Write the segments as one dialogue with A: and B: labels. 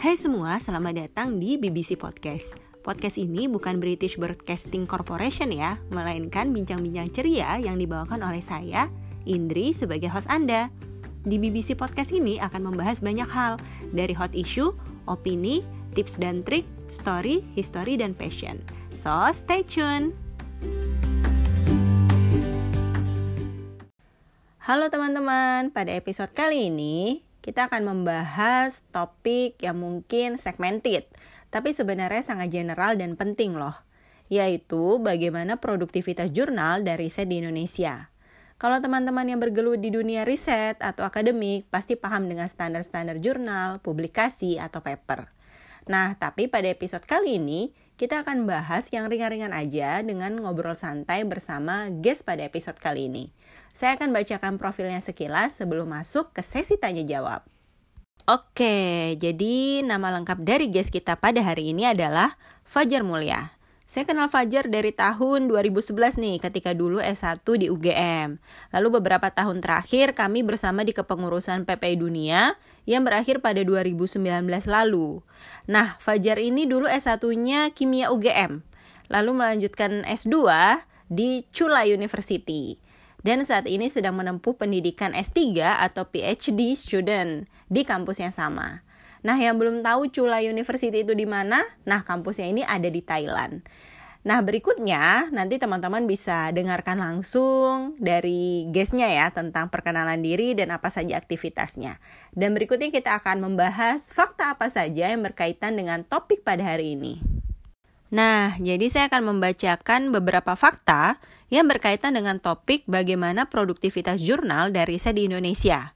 A: Hai semua, selamat datang di BBC Podcast. Podcast ini bukan British Broadcasting Corporation ya, melainkan bincang-bincang ceria yang dibawakan oleh saya, Indri, sebagai host Anda. Di BBC Podcast ini akan membahas banyak hal, dari hot issue, opini, tips dan trik, story, history, dan passion. So, stay tune! Halo teman-teman, pada episode kali ini kita akan membahas topik yang mungkin segmented, tapi sebenarnya sangat general dan penting loh, yaitu bagaimana produktivitas jurnal dan riset di Indonesia. Kalau teman-teman yang bergelut di dunia riset atau akademik pasti paham dengan standar-standar jurnal, publikasi, atau paper. Nah, tapi pada episode kali ini kita akan bahas yang ringan-ringan aja dengan ngobrol santai bersama guest pada episode kali ini. Saya akan bacakan profilnya sekilas sebelum masuk ke sesi tanya jawab. Oke, jadi nama lengkap dari guest kita pada hari ini adalah Fajar Mulia. Saya kenal Fajar dari tahun 2011 nih, ketika dulu S1 di UGM. Lalu beberapa tahun terakhir kami bersama di kepengurusan PPI Dunia yang berakhir pada 2019 lalu. Nah, Fajar ini dulu S1-nya Kimia UGM, lalu melanjutkan S2 di Chula University dan saat ini sedang menempuh pendidikan S3 atau PhD student di kampus yang sama. Nah, yang belum tahu Chula University itu di mana? Nah, kampusnya ini ada di Thailand. Nah, berikutnya nanti teman-teman bisa dengarkan langsung dari guestnya ya tentang perkenalan diri dan apa saja aktivitasnya. Dan berikutnya kita akan membahas fakta apa saja yang berkaitan dengan topik pada hari ini. Nah, jadi saya akan membacakan beberapa fakta yang berkaitan dengan topik bagaimana produktivitas jurnal dari riset di Indonesia.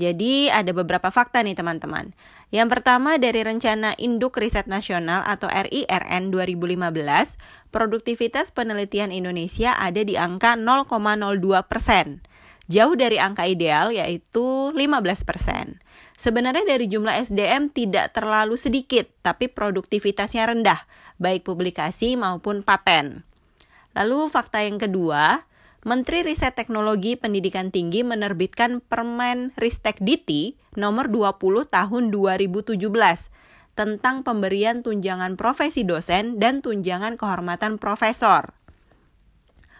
A: Jadi ada beberapa fakta nih teman-teman. Yang pertama dari rencana Induk Riset Nasional atau RIRN 2015, produktivitas penelitian Indonesia ada di angka 0,02 persen. Jauh dari angka ideal yaitu 15 persen. Sebenarnya dari jumlah SDM tidak terlalu sedikit, tapi produktivitasnya rendah, baik publikasi maupun paten. Lalu fakta yang kedua, Menteri Riset Teknologi Pendidikan Tinggi menerbitkan Permen Ristek Diti nomor 20 tahun 2017 tentang pemberian tunjangan profesi dosen dan tunjangan kehormatan profesor.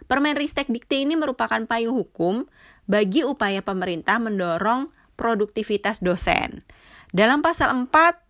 A: Permen Ristek Dikti ini merupakan payung hukum bagi upaya pemerintah mendorong produktivitas dosen. Dalam pasal 4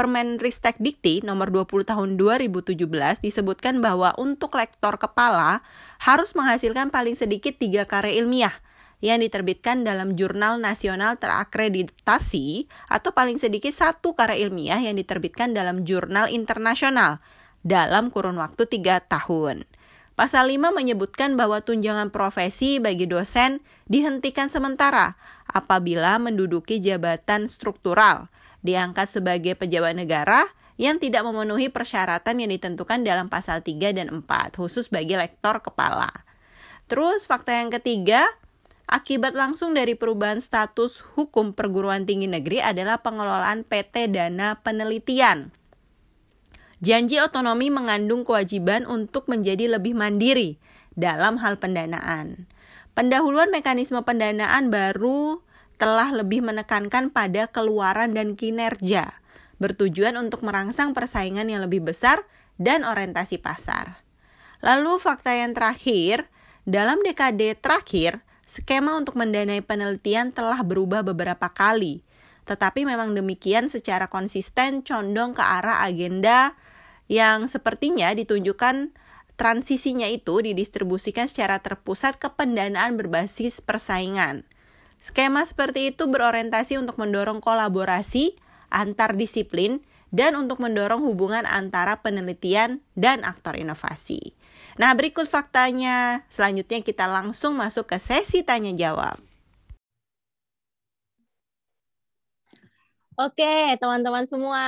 A: Permen Ristek Dikti nomor 20 tahun 2017 disebutkan bahwa untuk lektor kepala harus menghasilkan paling sedikit tiga karya ilmiah yang diterbitkan dalam jurnal nasional terakreditasi atau paling sedikit satu karya ilmiah yang diterbitkan dalam jurnal internasional dalam kurun waktu tiga tahun. Pasal 5 menyebutkan bahwa tunjangan profesi bagi dosen dihentikan sementara apabila menduduki jabatan struktural diangkat sebagai pejabat negara yang tidak memenuhi persyaratan yang ditentukan dalam pasal 3 dan 4, khusus bagi lektor kepala. Terus fakta yang ketiga, akibat langsung dari perubahan status hukum perguruan tinggi negeri adalah pengelolaan PT Dana Penelitian. Janji otonomi mengandung kewajiban untuk menjadi lebih mandiri dalam hal pendanaan. Pendahuluan mekanisme pendanaan baru telah lebih menekankan pada keluaran dan kinerja, bertujuan untuk merangsang persaingan yang lebih besar dan orientasi pasar. Lalu fakta yang terakhir, dalam dekade terakhir, skema untuk mendanai penelitian telah berubah beberapa kali. Tetapi memang demikian secara konsisten condong ke arah agenda yang sepertinya ditunjukkan transisinya itu didistribusikan secara terpusat ke pendanaan berbasis persaingan. Skema seperti itu berorientasi untuk mendorong kolaborasi antar disiplin dan untuk mendorong hubungan antara penelitian dan aktor inovasi. Nah, berikut faktanya. Selanjutnya kita langsung masuk ke sesi tanya jawab. Oke, teman-teman semua,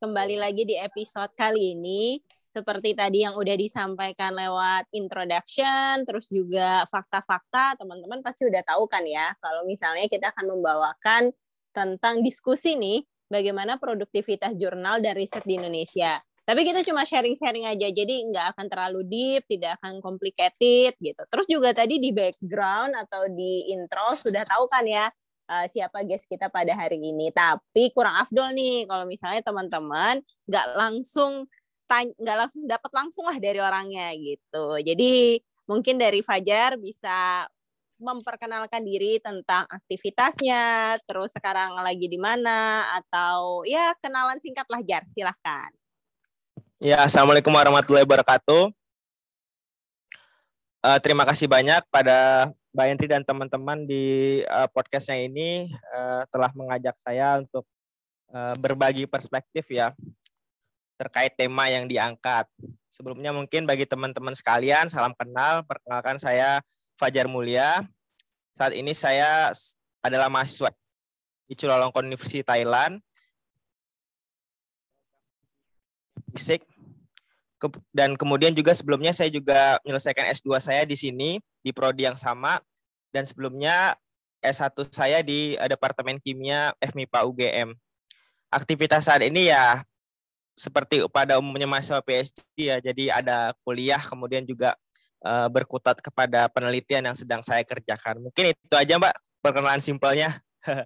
A: kembali lagi di episode kali ini seperti tadi yang udah disampaikan lewat introduction, terus juga fakta-fakta, teman-teman pasti udah tahu kan ya, kalau misalnya kita akan membawakan tentang diskusi nih, bagaimana produktivitas jurnal dan riset di Indonesia. Tapi kita cuma sharing-sharing aja, jadi nggak akan terlalu deep, tidak akan complicated gitu. Terus juga tadi di background atau di intro sudah tahu kan ya,
B: uh, siapa guest kita pada hari ini. Tapi kurang afdol nih kalau misalnya teman-teman nggak langsung nggak langsung dapat langsung lah dari orangnya gitu. Jadi mungkin dari Fajar bisa memperkenalkan diri tentang aktivitasnya, terus sekarang lagi di mana, atau ya kenalan singkat lah Jar, silahkan.
C: Ya, Assalamualaikum warahmatullahi wabarakatuh. Uh, terima kasih banyak pada Mbak Henry dan teman-teman di uh, podcastnya ini uh, telah mengajak saya untuk uh, berbagi perspektif ya terkait tema yang diangkat. Sebelumnya mungkin bagi teman-teman sekalian, salam kenal. Perkenalkan saya Fajar Mulia. Saat ini saya adalah mahasiswa di Chulalongkorn University Thailand. Fisik. Dan kemudian juga sebelumnya saya juga menyelesaikan S2 saya di sini di prodi yang sama dan sebelumnya S1 saya di Departemen Kimia FMIPA UGM. Aktivitas saat ini ya seperti pada umumnya mahasiswa PhD ya, jadi ada kuliah kemudian juga uh, berkutat kepada penelitian yang sedang saya kerjakan. Mungkin itu aja Mbak perkenalan simpelnya.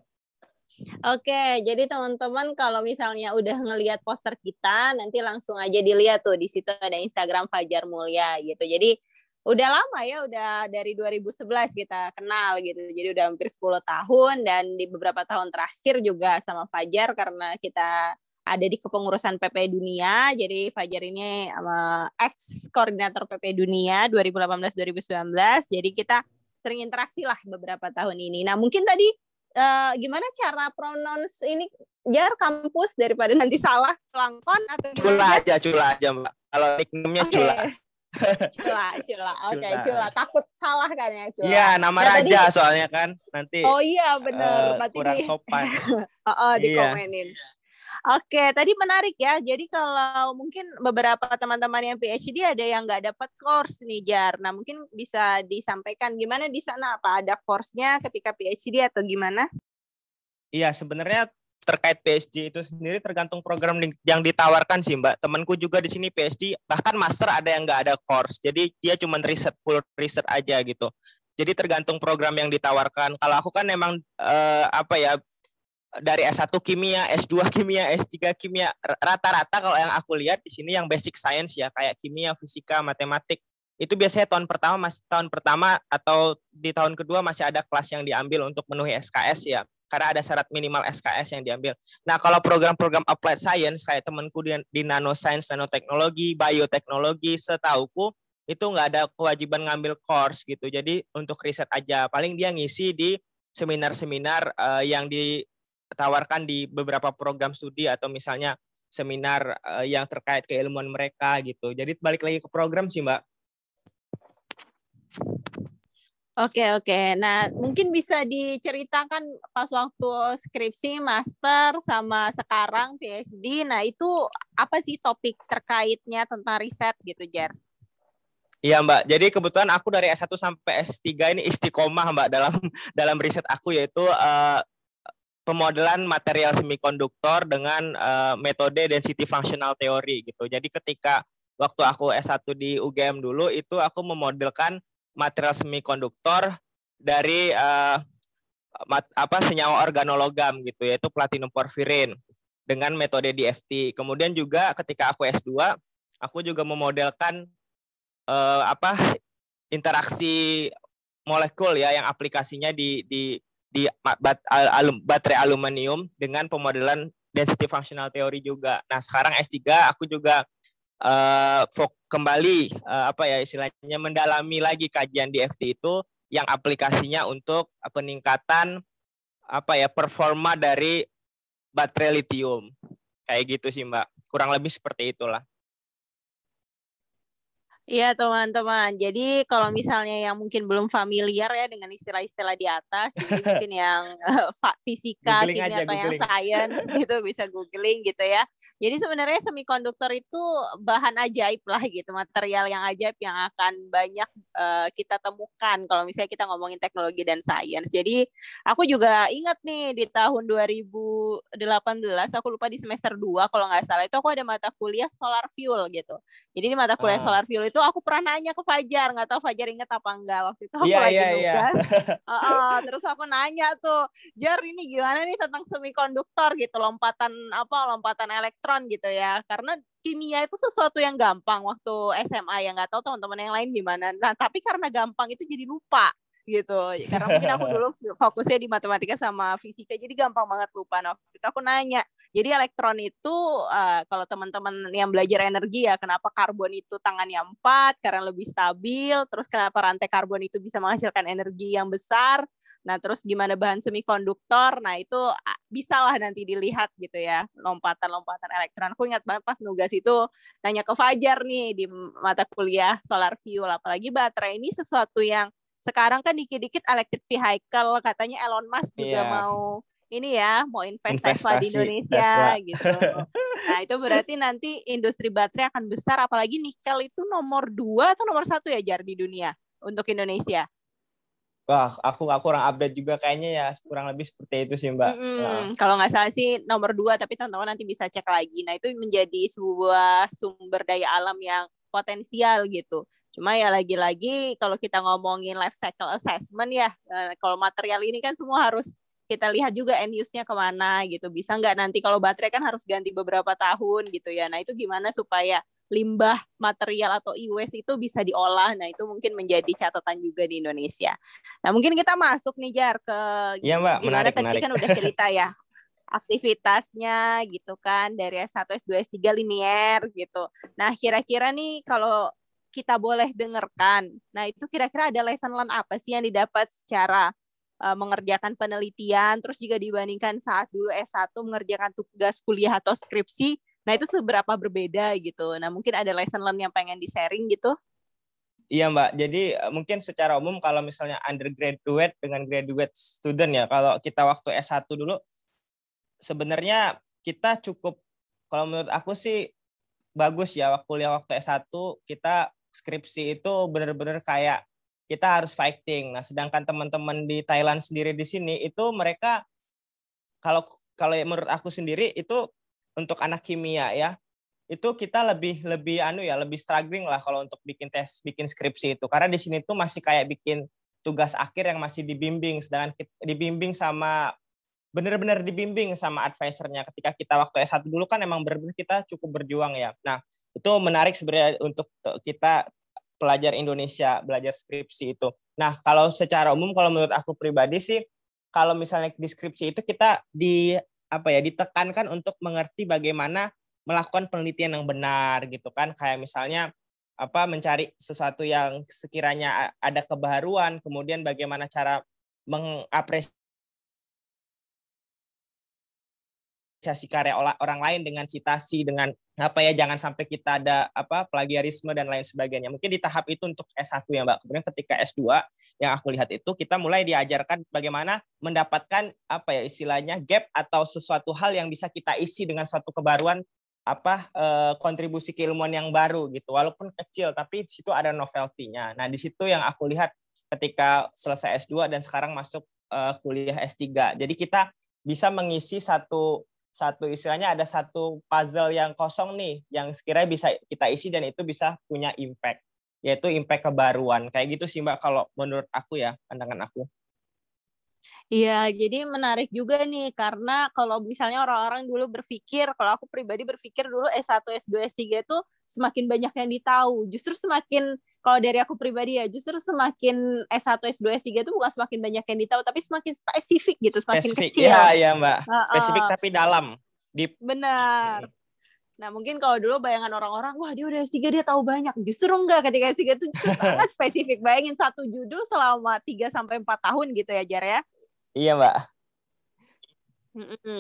B: Oke, jadi teman-teman kalau misalnya udah ngelihat poster kita, nanti langsung aja dilihat tuh di situ ada Instagram Fajar Mulia gitu. Jadi udah lama ya, udah dari 2011 kita kenal gitu. Jadi udah hampir 10 tahun dan di beberapa tahun terakhir juga sama Fajar karena kita ada di kepengurusan PP Dunia. Jadi Fajar ini uh, ex koordinator PP Dunia 2018-2019. Jadi kita sering interaksi lah beberapa tahun ini. Nah mungkin tadi uh, gimana cara pronounce ini jar kampus daripada nanti salah langkon atau
C: gimana? Cula aja, cula aja mbak. Kalau nickname-nya okay. cula.
B: cula, cula. Oke, okay, cula. Takut salah kan ya cula.
C: Iya, nama nah, raja tadi... soalnya kan nanti.
B: Oh iya, benar.
C: Uh, kurang di... sopan.
B: oh, oh, dikomenin. Oke, tadi menarik ya. Jadi kalau mungkin beberapa teman-teman yang PhD ada yang nggak dapat course nih Jar. Nah mungkin bisa disampaikan gimana di sana apa ada course-nya ketika PhD atau gimana?
C: Iya sebenarnya terkait PhD itu sendiri tergantung program yang ditawarkan sih Mbak. Temanku juga di sini PhD bahkan master ada yang nggak ada course. Jadi dia cuma riset full riset aja gitu. Jadi tergantung program yang ditawarkan. Kalau aku kan memang uh, apa ya dari S1 kimia, S2 kimia, S3 kimia. Rata-rata kalau yang aku lihat di sini yang basic science ya, kayak kimia, fisika, matematik, itu biasanya tahun pertama masih tahun pertama atau di tahun kedua masih ada kelas yang diambil untuk memenuhi SKS ya. Karena ada syarat minimal SKS yang diambil. Nah, kalau program-program applied science kayak temanku di, di nanoscience, nanoteknologi, bioteknologi, setauku itu nggak ada kewajiban ngambil course gitu. Jadi untuk riset aja. Paling dia ngisi di seminar-seminar uh, yang di tawarkan di beberapa program studi atau misalnya seminar uh, yang terkait keilmuan mereka gitu. Jadi balik lagi ke program sih, Mbak.
B: Oke oke. Nah mungkin bisa diceritakan pas waktu skripsi, master, sama sekarang PhD. Nah itu apa sih topik terkaitnya tentang riset gitu, Jer?
C: Iya Mbak. Jadi kebetulan aku dari S1 sampai S3 ini istiqomah Mbak dalam dalam riset aku yaitu uh, pemodelan material semikonduktor dengan uh, metode density functional theory gitu. Jadi ketika waktu aku S1 di UGM dulu itu aku memodelkan material semikonduktor dari uh, mat, apa senyawa organologam gitu yaitu platinum porfirin dengan metode DFT. Kemudian juga ketika aku S2 aku juga memodelkan uh, apa interaksi molekul ya yang aplikasinya di di di bat, alum, baterai aluminium dengan pemodelan density functional theory juga. Nah, sekarang S3 aku juga uh, kembali uh, apa ya istilahnya mendalami lagi kajian di FT itu yang aplikasinya untuk peningkatan apa ya performa dari baterai lithium. Kayak gitu sih, Mbak. Kurang lebih seperti itulah.
B: Iya teman-teman. Jadi kalau misalnya yang mungkin belum familiar ya dengan istilah-istilah di atas, jadi mungkin yang fisika, googling kimia aja, atau googling. yang science gitu bisa googling gitu ya. Jadi sebenarnya semikonduktor itu bahan ajaib lah gitu, material yang ajaib yang akan banyak uh, kita temukan kalau misalnya kita ngomongin teknologi dan science. Jadi aku juga ingat nih di tahun 2018 aku lupa di semester 2 kalau nggak salah itu aku ada mata kuliah solar fuel gitu. Jadi di mata kuliah uh. solar fuel itu aku pernah nanya ke Fajar, nggak tahu Fajar inget apa enggak waktu itu aku
C: Iya,
B: lagi
C: iya, iya.
B: nugas. Heeh, terus aku nanya tuh, Jar ini gimana nih tentang semikonduktor gitu, lompatan apa, lompatan elektron gitu ya. Karena kimia itu sesuatu yang gampang waktu SMA ya nggak tahu teman-teman yang lain gimana. Nah tapi karena gampang itu jadi lupa gitu karena mungkin aku dulu fokusnya di matematika sama fisika jadi gampang banget lupa nah waktu itu aku nanya jadi elektron itu uh, kalau teman-teman yang belajar energi ya kenapa karbon itu tangannya empat karena lebih stabil terus kenapa rantai karbon itu bisa menghasilkan energi yang besar Nah, terus gimana bahan semikonduktor? Nah, itu bisa lah nanti dilihat gitu ya, lompatan-lompatan elektron. Aku ingat banget pas nugas itu nanya ke Fajar nih di mata kuliah solar fuel. Apalagi baterai ini sesuatu yang sekarang kan dikit-dikit electric vehicle katanya Elon Musk juga yeah. mau ini ya mau investasi, investasi di Indonesia Tesla. gitu. Nah itu berarti nanti industri baterai akan besar apalagi nikel itu nomor dua atau nomor satu ya jar di dunia untuk Indonesia.
C: Wah, aku aku kurang update juga kayaknya ya kurang lebih seperti itu sih Mbak. Mm -hmm.
B: nah. Kalau nggak salah sih nomor dua, tapi teman-teman nanti bisa cek lagi. Nah itu menjadi sebuah sumber daya alam yang potensial gitu. Cuma ya lagi-lagi kalau kita ngomongin life cycle assessment ya, eh, kalau material ini kan semua harus kita lihat juga end use-nya ke mana gitu. Bisa nggak nanti kalau baterai kan harus ganti beberapa tahun gitu ya. Nah itu gimana supaya limbah material atau e-waste itu bisa diolah. Nah itu mungkin menjadi catatan juga di Indonesia. Nah mungkin kita masuk nih Jar ke
C: Iya Mbak, menarik,
B: tadi
C: menarik.
B: kan udah cerita ya aktivitasnya gitu kan dari S1 S2 S3 linier gitu. Nah, kira-kira nih kalau kita boleh dengarkan. Nah, itu kira-kira ada lesson learn apa sih yang didapat secara uh, mengerjakan penelitian terus juga dibandingkan saat dulu S1 mengerjakan tugas kuliah atau skripsi. Nah, itu seberapa berbeda gitu. Nah, mungkin ada lesson learn yang pengen di-sharing gitu.
C: Iya Mbak, jadi eh, mungkin secara umum kalau misalnya undergraduate dengan graduate student ya, kalau kita waktu S1 dulu sebenarnya kita cukup kalau menurut aku sih bagus ya waktu kuliah waktu S1 kita skripsi itu benar-benar kayak kita harus fighting. Nah, sedangkan teman-teman di Thailand sendiri di sini itu mereka kalau kalau menurut aku sendiri itu untuk anak kimia ya itu kita lebih lebih anu ya lebih struggling lah kalau untuk bikin tes bikin skripsi itu karena di sini tuh masih kayak bikin tugas akhir yang masih dibimbing sedangkan dibimbing sama benar-benar dibimbing sama advisernya ketika kita waktu S1 dulu kan emang benar-benar kita cukup berjuang ya. Nah, itu menarik sebenarnya untuk kita pelajar Indonesia belajar skripsi itu. Nah, kalau secara umum kalau menurut aku pribadi sih kalau misalnya di skripsi itu kita di apa ya ditekankan untuk mengerti bagaimana melakukan penelitian yang benar gitu kan kayak misalnya apa mencari sesuatu yang sekiranya ada kebaruan kemudian bagaimana cara mengapresiasi apresiasi karya orang lain dengan citasi dengan apa ya jangan sampai kita ada apa plagiarisme dan lain sebagainya. Mungkin di tahap itu untuk S1 ya Mbak. Kemudian ketika S2 yang aku lihat itu kita mulai diajarkan bagaimana mendapatkan apa ya istilahnya gap atau sesuatu hal yang bisa kita isi dengan suatu kebaruan apa eh, kontribusi keilmuan yang baru gitu. Walaupun kecil tapi di situ ada novelty-nya. Nah, di situ yang aku lihat ketika selesai S2 dan sekarang masuk eh, kuliah S3. Jadi kita bisa mengisi satu satu istilahnya ada satu puzzle yang kosong nih yang sekiranya bisa kita isi dan itu bisa punya impact yaitu impact kebaruan kayak gitu sih mbak kalau menurut aku ya pandangan aku
B: Iya, jadi menarik juga nih karena kalau misalnya orang-orang dulu berpikir, kalau aku pribadi berpikir dulu S1, S2, S3 itu semakin banyak yang ditahu. Justru semakin kalau dari aku pribadi ya, justru semakin S1, S2, S3 itu bukan semakin banyak yang ditahu, tapi semakin spesifik gitu, semakin
C: spesifik.
B: kecil.
C: Iya, iya Mbak. Spesifik uh, tapi dalam. Deep.
B: Benar. Nah, mungkin kalau dulu bayangan orang-orang, wah dia udah S3 dia tahu banyak. Justru enggak ketika S3 itu justru sangat spesifik. Bayangin satu judul selama 3 sampai 4 tahun gitu ya, Jar ya.
C: Iya, Mbak.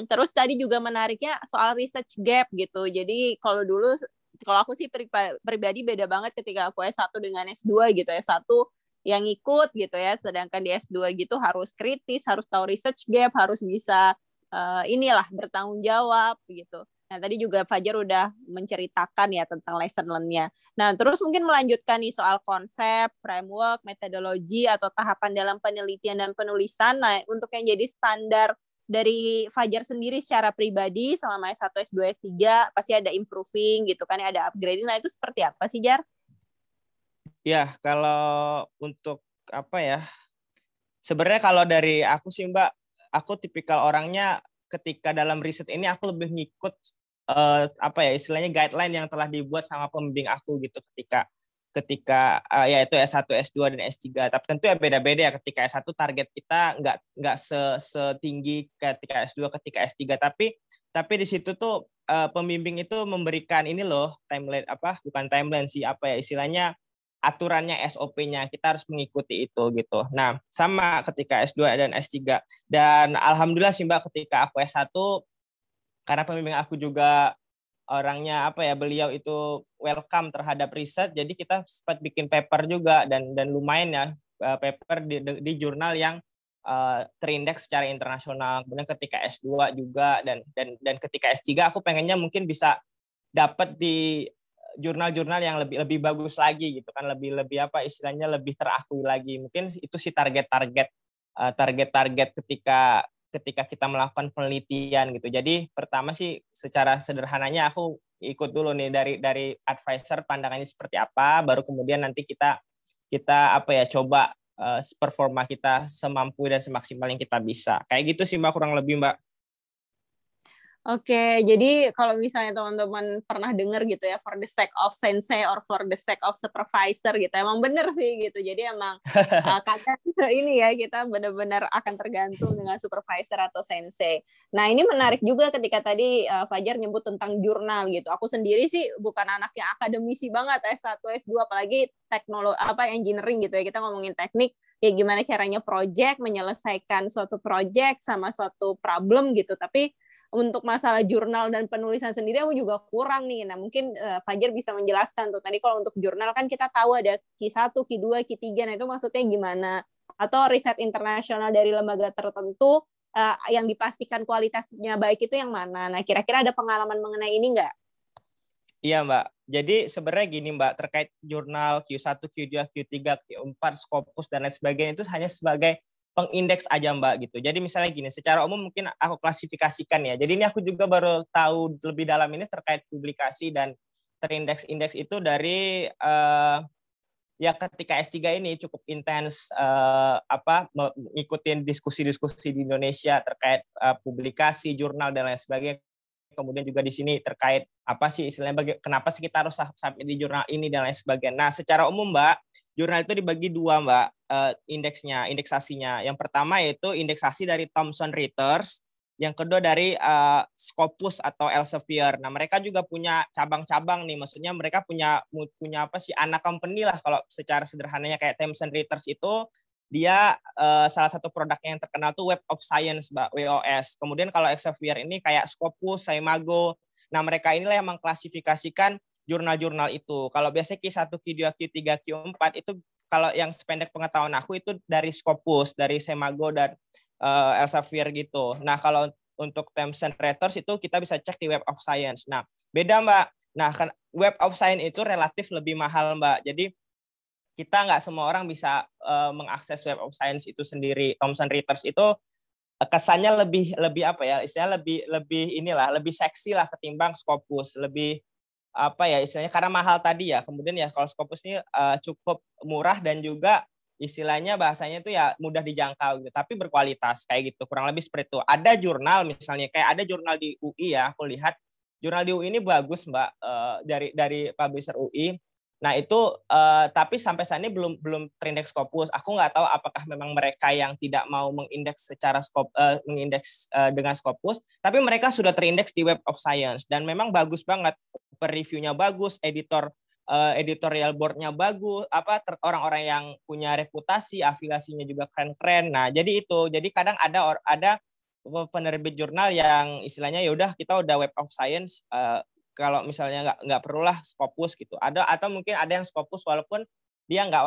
B: Terus tadi juga menariknya soal research gap gitu. Jadi kalau dulu kalau aku sih pribadi beda banget ketika aku S1 dengan S2 gitu. S1 yang ikut gitu ya, sedangkan di S2 gitu harus kritis, harus tahu research gap, harus bisa uh, inilah bertanggung jawab gitu. Nah, tadi juga Fajar udah menceritakan ya tentang lesson learn-nya. Nah, terus mungkin melanjutkan nih soal konsep, framework, metodologi, atau tahapan dalam penelitian dan penulisan. Nah, untuk yang jadi standar dari Fajar sendiri secara pribadi selama S1, S2, S3 pasti ada improving gitu kan, ada upgrading. Nah, itu seperti apa sih, Jar?
C: Ya, kalau untuk apa ya? Sebenarnya kalau dari aku sih Mbak, aku tipikal orangnya ketika dalam riset ini aku lebih ngikut uh, apa ya istilahnya guideline yang telah dibuat sama pembimbing aku gitu ketika ketika uh, ya itu S1, S2 dan S3. Tapi tentu ya beda-beda ya ketika S1 target kita nggak nggak se setinggi ketika S2, ketika S3. Tapi tapi di situ tuh uh, pembimbing itu memberikan ini loh timeline apa bukan timeline sih apa ya istilahnya aturannya SOP-nya kita harus mengikuti itu gitu. Nah, sama ketika S2 dan S3 dan alhamdulillah sih Mbak ketika aku S1 karena pembimbing aku juga orangnya apa ya beliau itu welcome terhadap riset jadi kita sempat bikin paper juga dan dan lumayan ya eh, paper di, di jurnal yang uh, terindeks secara internasional. Kemudian ketika S2 juga dan dan dan ketika S3 aku pengennya mungkin bisa dapat di jurnal-jurnal yang lebih lebih bagus lagi gitu kan lebih lebih apa istilahnya lebih terakui lagi. Mungkin itu sih target-target uh, target-target ketika ketika kita melakukan penelitian gitu. Jadi pertama sih secara sederhananya aku ikut dulu nih dari dari advisor pandangannya seperti apa, baru kemudian nanti kita kita apa ya coba uh, performa kita semampu dan semaksimal yang kita bisa. Kayak gitu sih Mbak kurang lebih Mbak.
B: Oke, jadi kalau misalnya teman-teman pernah dengar gitu ya, for the sake of sensei or for the sake of supervisor gitu, emang bener sih gitu. Jadi emang uh, kadang ini ya kita benar-benar akan tergantung dengan supervisor atau sensei. Nah ini menarik juga ketika tadi uh, Fajar nyebut tentang jurnal gitu. Aku sendiri sih bukan anak yang akademisi banget S1, S2, apalagi teknologi apa engineering gitu ya. Kita ngomongin teknik, ya gimana caranya project menyelesaikan suatu project sama suatu problem gitu. Tapi untuk masalah jurnal dan penulisan sendiri aku juga kurang nih. Nah, mungkin uh, Fajar bisa menjelaskan tuh. Tadi kalau untuk jurnal kan kita tahu ada Q1, Q2, Q3. Nah, itu maksudnya gimana? Atau riset internasional dari lembaga tertentu uh, yang dipastikan kualitasnya baik itu yang mana? Nah, kira-kira ada pengalaman mengenai ini nggak?
C: Iya, Mbak. Jadi sebenarnya gini, Mbak, terkait jurnal Q1, Q2, Q3, Q4, Scopus, dan lain sebagainya itu hanya sebagai pengindeks aja Mbak gitu. Jadi misalnya gini, secara umum mungkin aku klasifikasikan ya. Jadi ini aku juga baru tahu lebih dalam ini terkait publikasi dan terindeks-indeks itu dari uh, ya ketika S3 ini cukup intens uh, apa mengikuti diskusi-diskusi di Indonesia terkait uh, publikasi, jurnal dan lain sebagainya. Kemudian juga di sini terkait apa sih istilahnya baga- kenapa sih kita harus sampai di jurnal ini dan lain sebagainya. Nah, secara umum Mbak, jurnal itu dibagi dua Mbak uh, indeksnya, indeksasinya. Yang pertama yaitu indeksasi dari Thomson Reuters, yang kedua dari uh, Scopus atau Elsevier. Nah, mereka juga punya cabang-cabang nih, maksudnya mereka punya punya apa sih anak company lah kalau secara sederhananya kayak Thomson Reuters itu dia uh, salah satu produknya yang terkenal tuh Web of Science, Mbak, WOS. Kemudian kalau Elsevier ini kayak Scopus, Saimago. Nah, mereka inilah yang mengklasifikasikan jurnal-jurnal itu. Kalau biasanya Q1, Q2, Q3, Q4 itu kalau yang sependek pengetahuan aku itu dari Scopus, dari Semago dan uh, Elsevier gitu. Nah, kalau untuk Thomson Reuters itu kita bisa cek di Web of Science. Nah, beda Mbak. Nah, kan Web of Science itu relatif lebih mahal Mbak. Jadi kita nggak semua orang bisa uh, mengakses Web of Science itu sendiri. Thomson Reuters itu eh, kesannya lebih lebih apa ya? Istilahnya lebih lebih inilah, lebih seksi lah ketimbang Scopus, lebih apa ya istilahnya karena mahal tadi ya. Kemudian ya kalau Scopus ini uh, cukup murah dan juga istilahnya bahasanya itu ya mudah dijangkau gitu, tapi berkualitas kayak gitu. Kurang lebih seperti itu. Ada jurnal misalnya kayak ada jurnal di UI ya, aku lihat jurnal di UI ini bagus Mbak uh, dari dari publisher UI. Nah itu uh, tapi sampai saat ini belum belum terindeks Scopus. Aku nggak tahu apakah memang mereka yang tidak mau mengindeks secara skop uh, mengindeks uh, dengan Scopus, tapi mereka sudah terindeks di Web of Science dan memang bagus banget reviewnya bagus, editor uh, editorial boardnya bagus, apa orang-orang yang punya reputasi, afiliasinya juga keren-keren. Nah, jadi itu. Jadi kadang ada ada penerbit jurnal yang istilahnya ya udah kita udah web of science uh, kalau misalnya nggak nggak perulah Scopus gitu. Ada atau mungkin ada yang Scopus walaupun dia nggak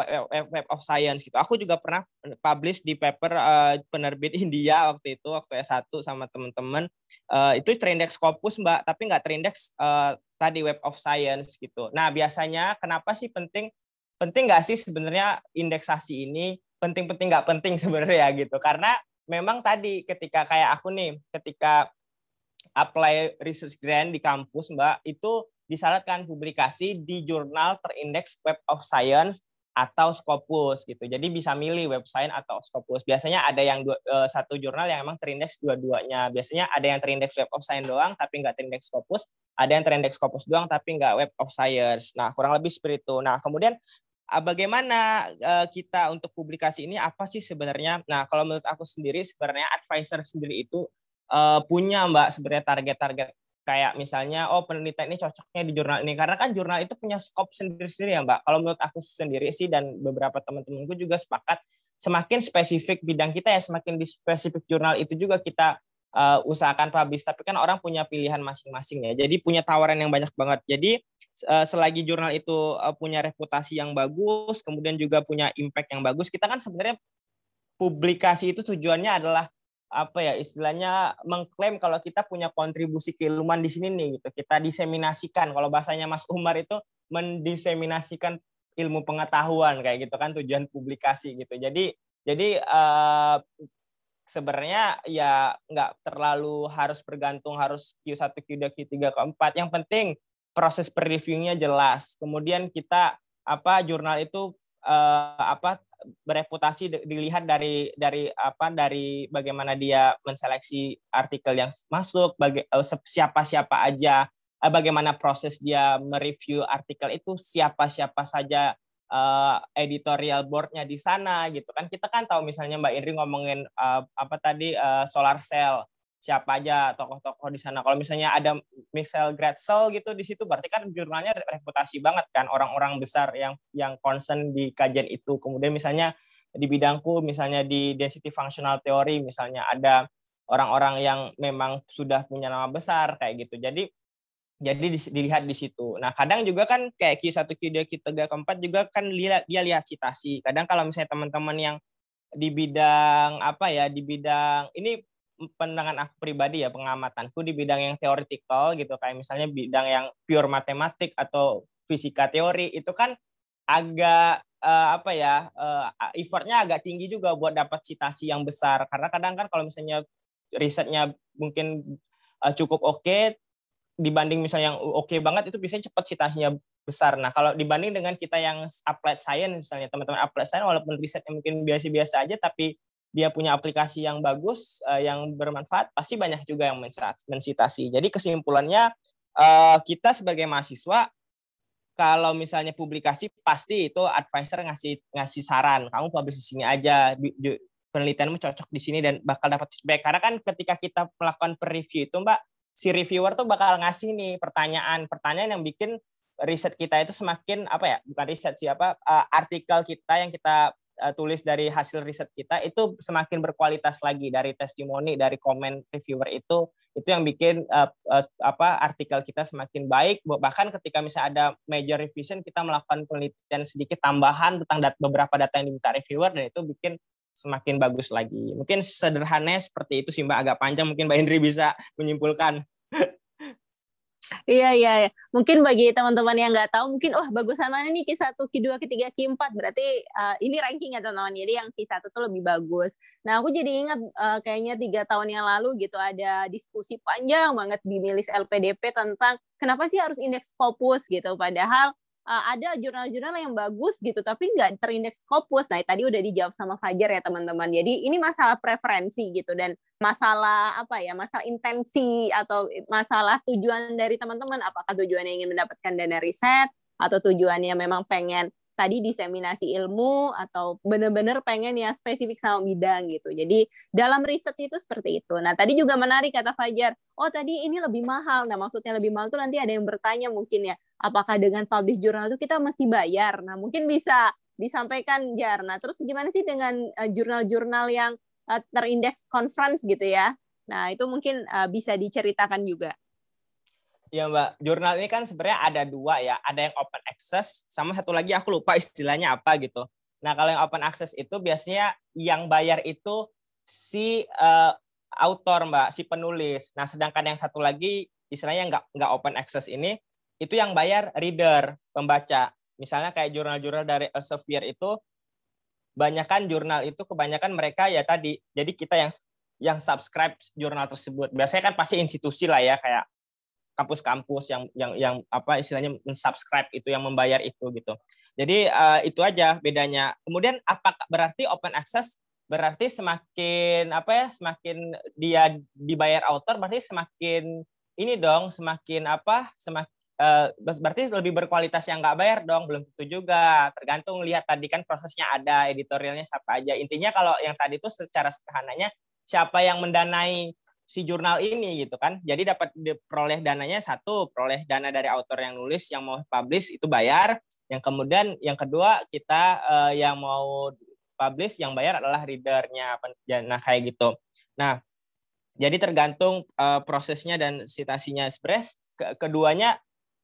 C: web, of science gitu. Aku juga pernah publish di paper uh, penerbit India waktu itu waktu S1 sama teman-teman. Uh, itu terindeks Scopus Mbak, tapi nggak terindeks uh, tadi web of science gitu. Nah, biasanya kenapa sih penting penting nggak sih sebenarnya indeksasi ini penting-penting nggak penting sebenarnya gitu. Karena memang tadi ketika kayak aku nih, ketika apply research grant di kampus, Mbak, itu disyaratkan publikasi di jurnal terindeks Web of Science atau Scopus gitu. Jadi bisa milih website atau Scopus. Biasanya ada yang dua, uh, satu jurnal yang emang terindeks dua-duanya. Biasanya ada yang terindeks Web of Science doang tapi nggak terindeks Scopus. Ada yang terindeks Scopus doang tapi nggak Web of Science. Nah kurang lebih seperti itu. Nah kemudian uh, bagaimana uh, kita untuk publikasi ini apa sih sebenarnya? Nah kalau menurut aku sendiri sebenarnya advisor sendiri itu uh, punya mbak sebenarnya target-target kayak misalnya oh penelitian ini cocoknya di jurnal ini karena kan jurnal itu punya skop sendiri-sendiri ya Mbak. Kalau menurut aku sendiri sih dan beberapa teman-temanku juga sepakat semakin spesifik bidang kita ya semakin di spesifik jurnal itu juga kita uh, usahakan publish tapi kan orang punya pilihan masing-masing ya. Jadi punya tawaran yang banyak banget. Jadi uh, selagi jurnal itu uh, punya reputasi yang bagus, kemudian juga punya impact yang bagus, kita kan sebenarnya publikasi itu tujuannya adalah apa ya istilahnya mengklaim kalau kita punya kontribusi keilmuan di sini nih gitu. Kita diseminasikan kalau bahasanya Mas Umar itu mendiseminasikan ilmu pengetahuan kayak gitu kan tujuan publikasi gitu. Jadi jadi uh, sebenarnya ya nggak terlalu harus bergantung harus Q1, Q2, Q3, Q4. Yang penting proses per-reviewnya jelas. Kemudian kita apa jurnal itu uh, apa bereputasi dilihat dari dari apa dari bagaimana dia menseleksi artikel yang masuk baga, eh, siapa siapa aja eh, bagaimana proses dia mereview artikel itu siapa siapa saja uh, editorial boardnya di sana gitu kan. Kita kan tahu misalnya Mbak Indri ngomongin uh, apa tadi uh, solar cell siapa aja tokoh-tokoh di sana. Kalau misalnya ada Michelle Gratzel gitu di situ, berarti kan jurnalnya reputasi banget kan orang-orang besar yang yang concern di kajian itu. Kemudian misalnya di bidangku, misalnya di density functional theory, misalnya ada orang-orang yang memang sudah punya nama besar kayak gitu. Jadi jadi dilihat di situ. Nah, kadang juga kan kayak Q1, Q2, Q3, Q4 juga kan dia, dia lihat citasi. Kadang kalau misalnya teman-teman yang di bidang apa ya, di bidang ini pandangan aku pribadi ya pengamatanku di bidang yang teoritikal gitu kayak misalnya bidang yang pure matematik atau fisika teori itu kan agak uh, apa ya uh, effortnya agak tinggi juga buat dapat citasi yang besar karena kadang kan kalau misalnya risetnya mungkin uh, cukup oke okay, dibanding misalnya yang oke okay banget itu biasanya cepat citasinya besar. Nah, kalau dibanding dengan kita yang applied science misalnya teman-teman applied science walaupun risetnya mungkin biasa-biasa aja tapi dia punya aplikasi yang bagus, uh, yang bermanfaat, pasti banyak juga yang mensitasi. Jadi kesimpulannya uh, kita sebagai mahasiswa kalau misalnya publikasi pasti itu advisor ngasih ngasih saran, kamu publish sini aja, penelitianmu cocok di sini dan bakal dapat feedback. Karena kan ketika kita melakukan per-review itu, Mbak, si reviewer tuh bakal ngasih nih pertanyaan-pertanyaan yang bikin riset kita itu semakin apa ya bukan riset siapa uh, artikel kita yang kita uh, tulis dari hasil riset kita itu semakin berkualitas lagi dari testimoni dari komen reviewer itu itu yang bikin uh, uh, apa artikel kita semakin baik. Bahkan ketika misalnya ada major revision kita melakukan penelitian sedikit tambahan tentang dat beberapa data yang diminta reviewer dan itu bikin semakin bagus lagi. Mungkin sederhana seperti itu sih mbak. Agak panjang mungkin mbak Hendri bisa menyimpulkan
B: Iya, iya, iya. Mungkin bagi teman-teman yang nggak tahu, mungkin, wah bagusan mana nih Q1, Q2, Q3, Q4. Berarti uh, ini ranking ya teman-teman. Jadi yang Q1 tuh lebih bagus. Nah, aku jadi ingat uh, kayaknya tiga tahun yang lalu gitu ada diskusi panjang banget di milis LPDP tentang kenapa sih harus indeks Scopus gitu. Padahal uh, ada jurnal-jurnal yang bagus gitu tapi nggak terindeks Scopus. Nah, tadi udah dijawab sama Fajar ya teman-teman. Jadi ini masalah preferensi gitu dan masalah apa ya? Masalah intensi atau masalah tujuan dari teman-teman apakah tujuannya ingin mendapatkan dana riset atau tujuannya memang pengen tadi diseminasi ilmu atau benar-benar pengen ya spesifik sama bidang gitu. Jadi dalam riset itu seperti itu. Nah tadi juga menarik kata Fajar, oh tadi ini lebih mahal. Nah maksudnya lebih mahal tuh nanti ada yang bertanya mungkin ya, apakah dengan publish jurnal itu kita mesti bayar? Nah mungkin bisa disampaikan Jar. Nah terus gimana sih dengan uh, jurnal-jurnal yang uh, terindeks conference gitu ya? Nah itu mungkin uh, bisa diceritakan juga.
C: Iya Mbak, jurnal ini kan sebenarnya ada dua ya, ada yang open access, sama satu lagi aku lupa istilahnya apa gitu. Nah kalau yang open access itu biasanya yang bayar itu si uh, autor Mbak, si penulis. Nah sedangkan yang satu lagi istilahnya nggak nggak open access ini, itu yang bayar reader, pembaca. Misalnya kayak jurnal-jurnal dari Elsevier itu, banyakkan jurnal itu kebanyakan mereka ya tadi, jadi kita yang yang subscribe jurnal tersebut. Biasanya kan pasti institusi lah ya, kayak kampus-kampus yang yang yang apa istilahnya mensubscribe itu yang membayar itu gitu. Jadi uh, itu aja bedanya. Kemudian apa berarti open access berarti semakin apa ya semakin dia dibayar author berarti semakin ini dong semakin apa semakin uh, berarti lebih berkualitas yang nggak bayar dong belum tentu juga tergantung lihat tadi kan prosesnya ada editorialnya siapa aja intinya kalau yang tadi itu secara sederhananya siapa yang mendanai si jurnal ini gitu kan. Jadi dapat diperoleh dananya satu, peroleh dana dari autor yang nulis yang mau publish itu bayar. Yang kemudian yang kedua kita uh, yang mau publish yang bayar adalah readernya ya, nah kayak gitu. Nah, jadi tergantung uh, prosesnya dan situasinya Express ke keduanya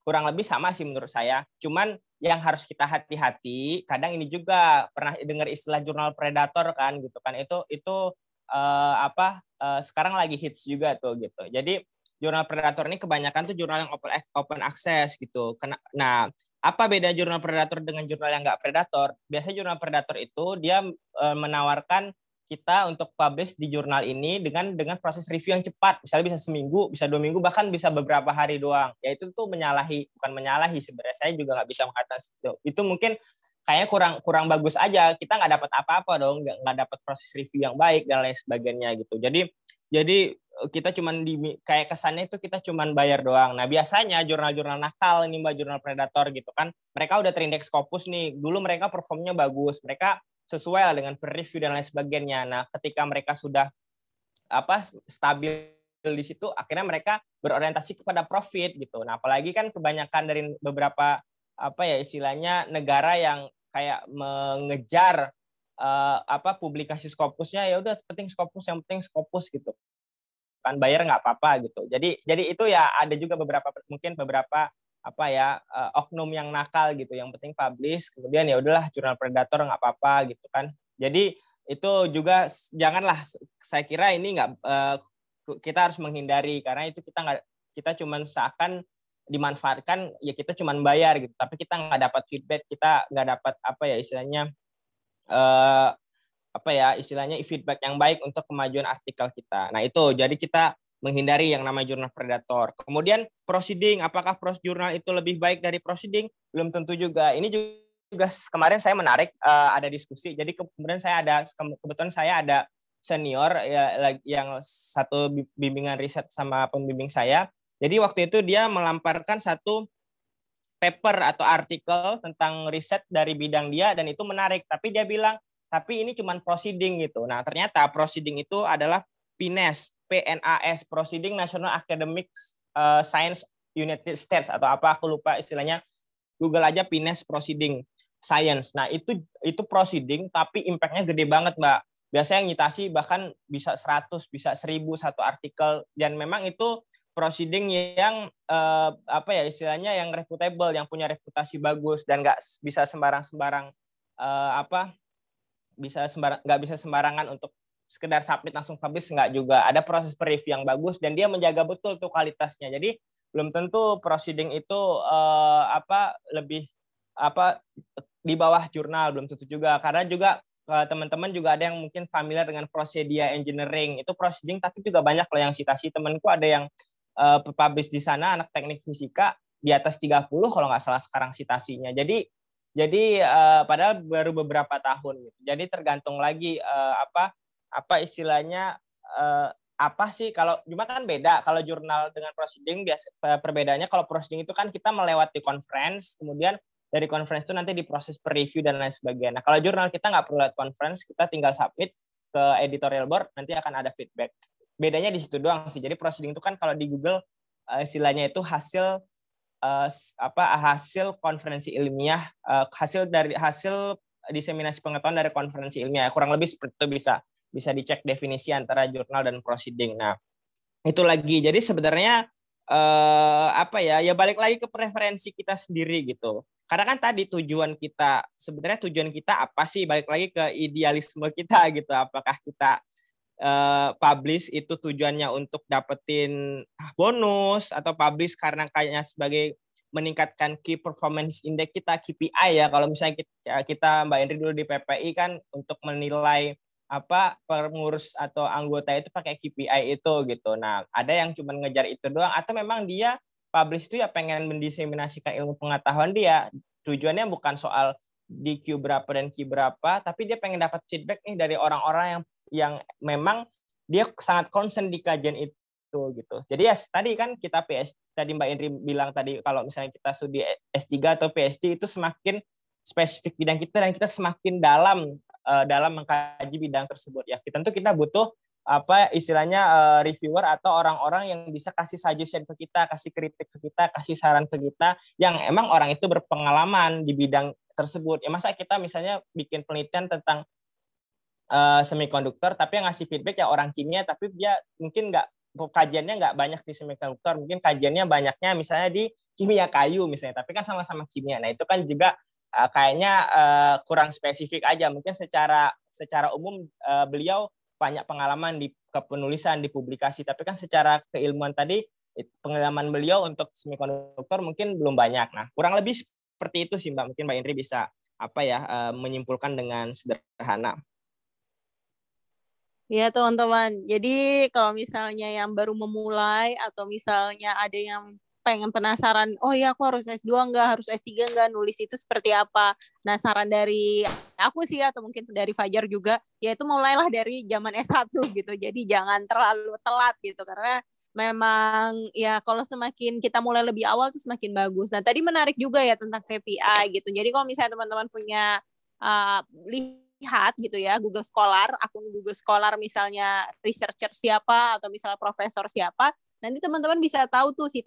C: kurang lebih sama sih menurut saya. Cuman yang harus kita hati-hati, kadang ini juga pernah dengar istilah jurnal predator kan gitu kan. Itu itu uh, apa uh, sekarang lagi hits juga tuh gitu. Jadi jurnal predator ini kebanyakan tuh jurnal yang open open access gitu. Kena, nah, apa beda jurnal predator dengan jurnal yang nggak predator? Biasanya jurnal predator itu dia uh, menawarkan kita untuk publish di jurnal ini dengan dengan proses review yang cepat. Misalnya bisa seminggu, bisa dua minggu, bahkan bisa beberapa hari doang. Ya itu tuh menyalahi, bukan menyalahi sebenarnya. Saya juga nggak bisa mengatakan itu. Itu mungkin kayaknya kurang kurang bagus aja. Kita nggak dapat apa-apa dong nggak nggak dapat proses review yang baik dan lain sebagainya gitu. Jadi jadi eh, kita cuman di kayak kesannya itu kita cuman bayar doang. Nah biasanya jurnal-jurnal nakal ini mbak jurnal predator gitu kan mereka udah terindeks Scopus nih. Dulu mereka performnya bagus mereka sesuai lah dengan review dan lain sebagainya. Nah ketika mereka sudah apa stabil di situ akhirnya mereka berorientasi kepada profit gitu. Nah apalagi kan kebanyakan dari beberapa apa ya istilahnya negara yang kayak mengejar uh, apa publikasi Scopusnya ya udah penting Scopus yang penting Scopus gitu. Kan bayar nggak apa-apa gitu. Jadi jadi itu ya ada juga beberapa mungkin beberapa apa ya uh, oknum yang nakal gitu yang penting publish kemudian ya udahlah jurnal predator nggak apa-apa gitu kan. Jadi itu juga janganlah saya kira ini nggak uh, kita harus menghindari karena itu kita nggak kita cuman seakan dimanfaatkan ya kita cuma bayar gitu. Tapi kita nggak dapat feedback kita nggak dapat apa ya istilahnya uh, apa ya istilahnya feedback yang baik untuk kemajuan artikel kita. Nah itu. Jadi kita menghindari yang namanya jurnal predator. Kemudian proceeding apakah pros jurnal itu lebih baik dari proceeding? Belum tentu juga. Ini juga kemarin saya menarik uh, ada diskusi. Jadi kemudian saya ada kebetulan saya ada senior ya yang satu bimbingan riset sama pembimbing saya jadi waktu itu dia melamparkan satu paper atau artikel tentang riset dari bidang dia dan itu menarik. Tapi dia bilang, tapi ini cuma proceeding gitu. Nah ternyata proceeding itu adalah PNAS, PNAS, Proceeding National Academic uh, Science United States atau apa aku lupa istilahnya. Google aja PNAS Proceeding Science. Nah itu itu proceeding tapi impactnya gede banget mbak. Biasanya yang nyitasi bahkan bisa 100, bisa 1000 satu artikel dan memang itu proceeding yang uh, apa ya istilahnya yang reputable, yang punya reputasi bagus dan nggak bisa sembarang-sembarang uh, apa bisa sembarang nggak bisa sembarangan untuk sekedar submit langsung publish nggak juga. Ada proses review yang bagus dan dia menjaga betul tuh kualitasnya. Jadi belum tentu proceeding itu uh, apa lebih apa di bawah jurnal belum tentu juga. Karena juga teman-teman juga ada yang mungkin familiar dengan prosedia engineering. Itu proceeding tapi juga banyak loh yang citasi temanku ada yang uh, publish di sana anak teknik fisika di atas 30 kalau nggak salah sekarang citasinya. Jadi jadi uh, padahal baru beberapa tahun gitu. Jadi tergantung lagi uh, apa apa istilahnya uh, apa sih kalau cuma kan beda kalau jurnal dengan proceeding biasa perbedaannya kalau proceeding itu kan kita melewati conference kemudian dari conference itu nanti diproses per review dan lain sebagainya. Nah, kalau jurnal kita nggak perlu lewat conference, kita tinggal submit ke editorial board, nanti akan ada feedback bedanya di situ doang sih. Jadi proceeding itu kan kalau di Google uh, istilahnya itu hasil uh, apa hasil konferensi ilmiah, uh, hasil dari hasil diseminasi pengetahuan dari konferensi ilmiah. Kurang lebih seperti itu bisa bisa dicek definisi antara jurnal dan proceeding. Nah, itu lagi. Jadi sebenarnya uh, apa ya? Ya balik lagi ke preferensi kita sendiri gitu. Karena kan tadi tujuan kita sebenarnya tujuan kita apa sih? Balik lagi ke idealisme kita gitu. Apakah kita uh, publish itu tujuannya untuk dapetin bonus atau publish karena kayaknya sebagai meningkatkan key performance index kita KPI ya kalau misalnya kita, kita Mbak Indri dulu di PPI kan untuk menilai apa pengurus atau anggota itu pakai KPI itu gitu. Nah, ada yang cuma ngejar itu doang atau memang dia publish itu ya pengen mendiseminasikan ilmu pengetahuan dia. Tujuannya bukan soal di Q berapa dan Q berapa, tapi dia pengen dapat feedback nih dari orang-orang yang yang memang dia sangat concern di kajian itu gitu. Jadi ya tadi kan kita PS tadi Mbak Indri bilang tadi kalau misalnya kita studi S3 atau PhD itu semakin spesifik bidang kita dan kita semakin dalam uh, dalam mengkaji bidang tersebut ya. Kita tentu kita butuh apa istilahnya uh, reviewer atau orang-orang yang bisa kasih suggestion ke kita, kasih kritik ke kita, kasih saran ke kita yang emang orang itu berpengalaman di bidang tersebut. Ya masa kita misalnya bikin penelitian tentang uh, semikonduktor tapi yang ngasih feedback ya orang kimia tapi dia mungkin nggak kajiannya nggak banyak di semikonduktor, mungkin kajiannya banyaknya misalnya di kimia kayu misalnya, tapi kan sama-sama kimia. Nah, itu kan juga uh, kayaknya uh, kurang spesifik aja. Mungkin secara secara umum uh, beliau banyak pengalaman di kepenulisan, di publikasi. Tapi kan secara keilmuan tadi, pengalaman beliau untuk semikonduktor mungkin belum banyak. Nah, kurang lebih seperti itu sih Mbak. Mungkin Mbak Indri bisa apa ya menyimpulkan dengan sederhana.
B: Ya teman-teman, jadi kalau misalnya yang baru memulai atau misalnya ada yang pengen penasaran, oh ya aku harus S2 enggak, harus S3 enggak, nulis itu seperti apa. Nah saran dari aku sih atau mungkin dari Fajar juga, yaitu mulailah dari zaman S1 gitu. Jadi jangan terlalu telat gitu, karena memang ya kalau semakin kita mulai lebih awal tuh semakin bagus. Nah tadi menarik juga ya tentang KPI gitu. Jadi kalau misalnya teman-teman punya uh, lihat gitu ya Google Scholar, akun Google Scholar misalnya researcher siapa atau misalnya profesor siapa, nanti teman-teman bisa tahu tuh si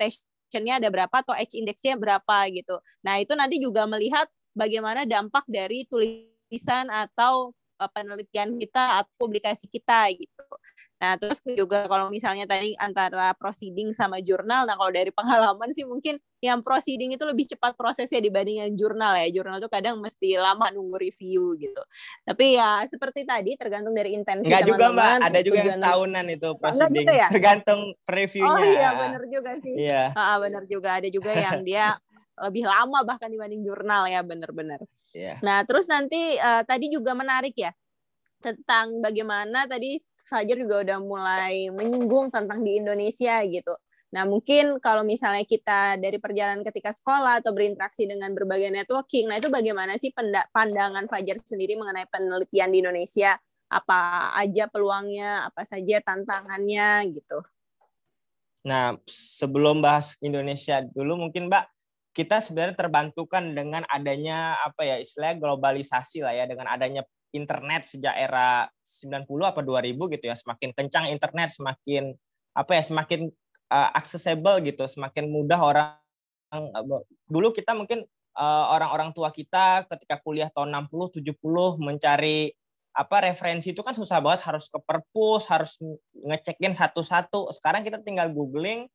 B: nya ada berapa atau H indeksnya berapa gitu. Nah, itu nanti juga melihat bagaimana dampak dari tulisan atau uh, penelitian kita atau publikasi kita gitu. Nah, terus juga kalau misalnya tadi antara proceeding sama jurnal, nah kalau dari pengalaman sih mungkin yang proceeding itu lebih cepat prosesnya dibandingkan jurnal ya. Jurnal itu kadang mesti lama nunggu review gitu. Tapi ya seperti tadi tergantung dari intensi
C: Enggak juga Mbak, ada juga yang setahunan itu proceeding. ya? Tergantung reviewnya.
B: Oh iya, benar juga sih. Iya. Ah, benar juga ada juga yang dia lebih lama bahkan dibanding jurnal ya, benar-benar. Yeah. Nah, terus nanti uh, tadi juga menarik ya tentang bagaimana tadi Fajar juga udah mulai menyinggung tentang di Indonesia gitu. Nah, mungkin kalau misalnya kita dari perjalanan ketika sekolah atau berinteraksi dengan berbagai networking, nah itu bagaimana sih pandangan Fajar sendiri mengenai penelitian di Indonesia? Apa aja peluangnya, apa saja tantangannya gitu.
C: Nah, sebelum bahas Indonesia dulu mungkin Mbak, kita sebenarnya terbantukan dengan adanya apa ya istilahnya globalisasi lah ya dengan adanya internet sejak era 90 apa 2000 gitu ya. Semakin kencang internet semakin apa ya semakin uh, accessible gitu semakin mudah orang uh, dulu kita mungkin uh, orang-orang tua kita ketika kuliah tahun 60 70 mencari apa referensi itu kan susah banget. Harus ke perpus harus ngecekin satu-satu. Sekarang kita tinggal googling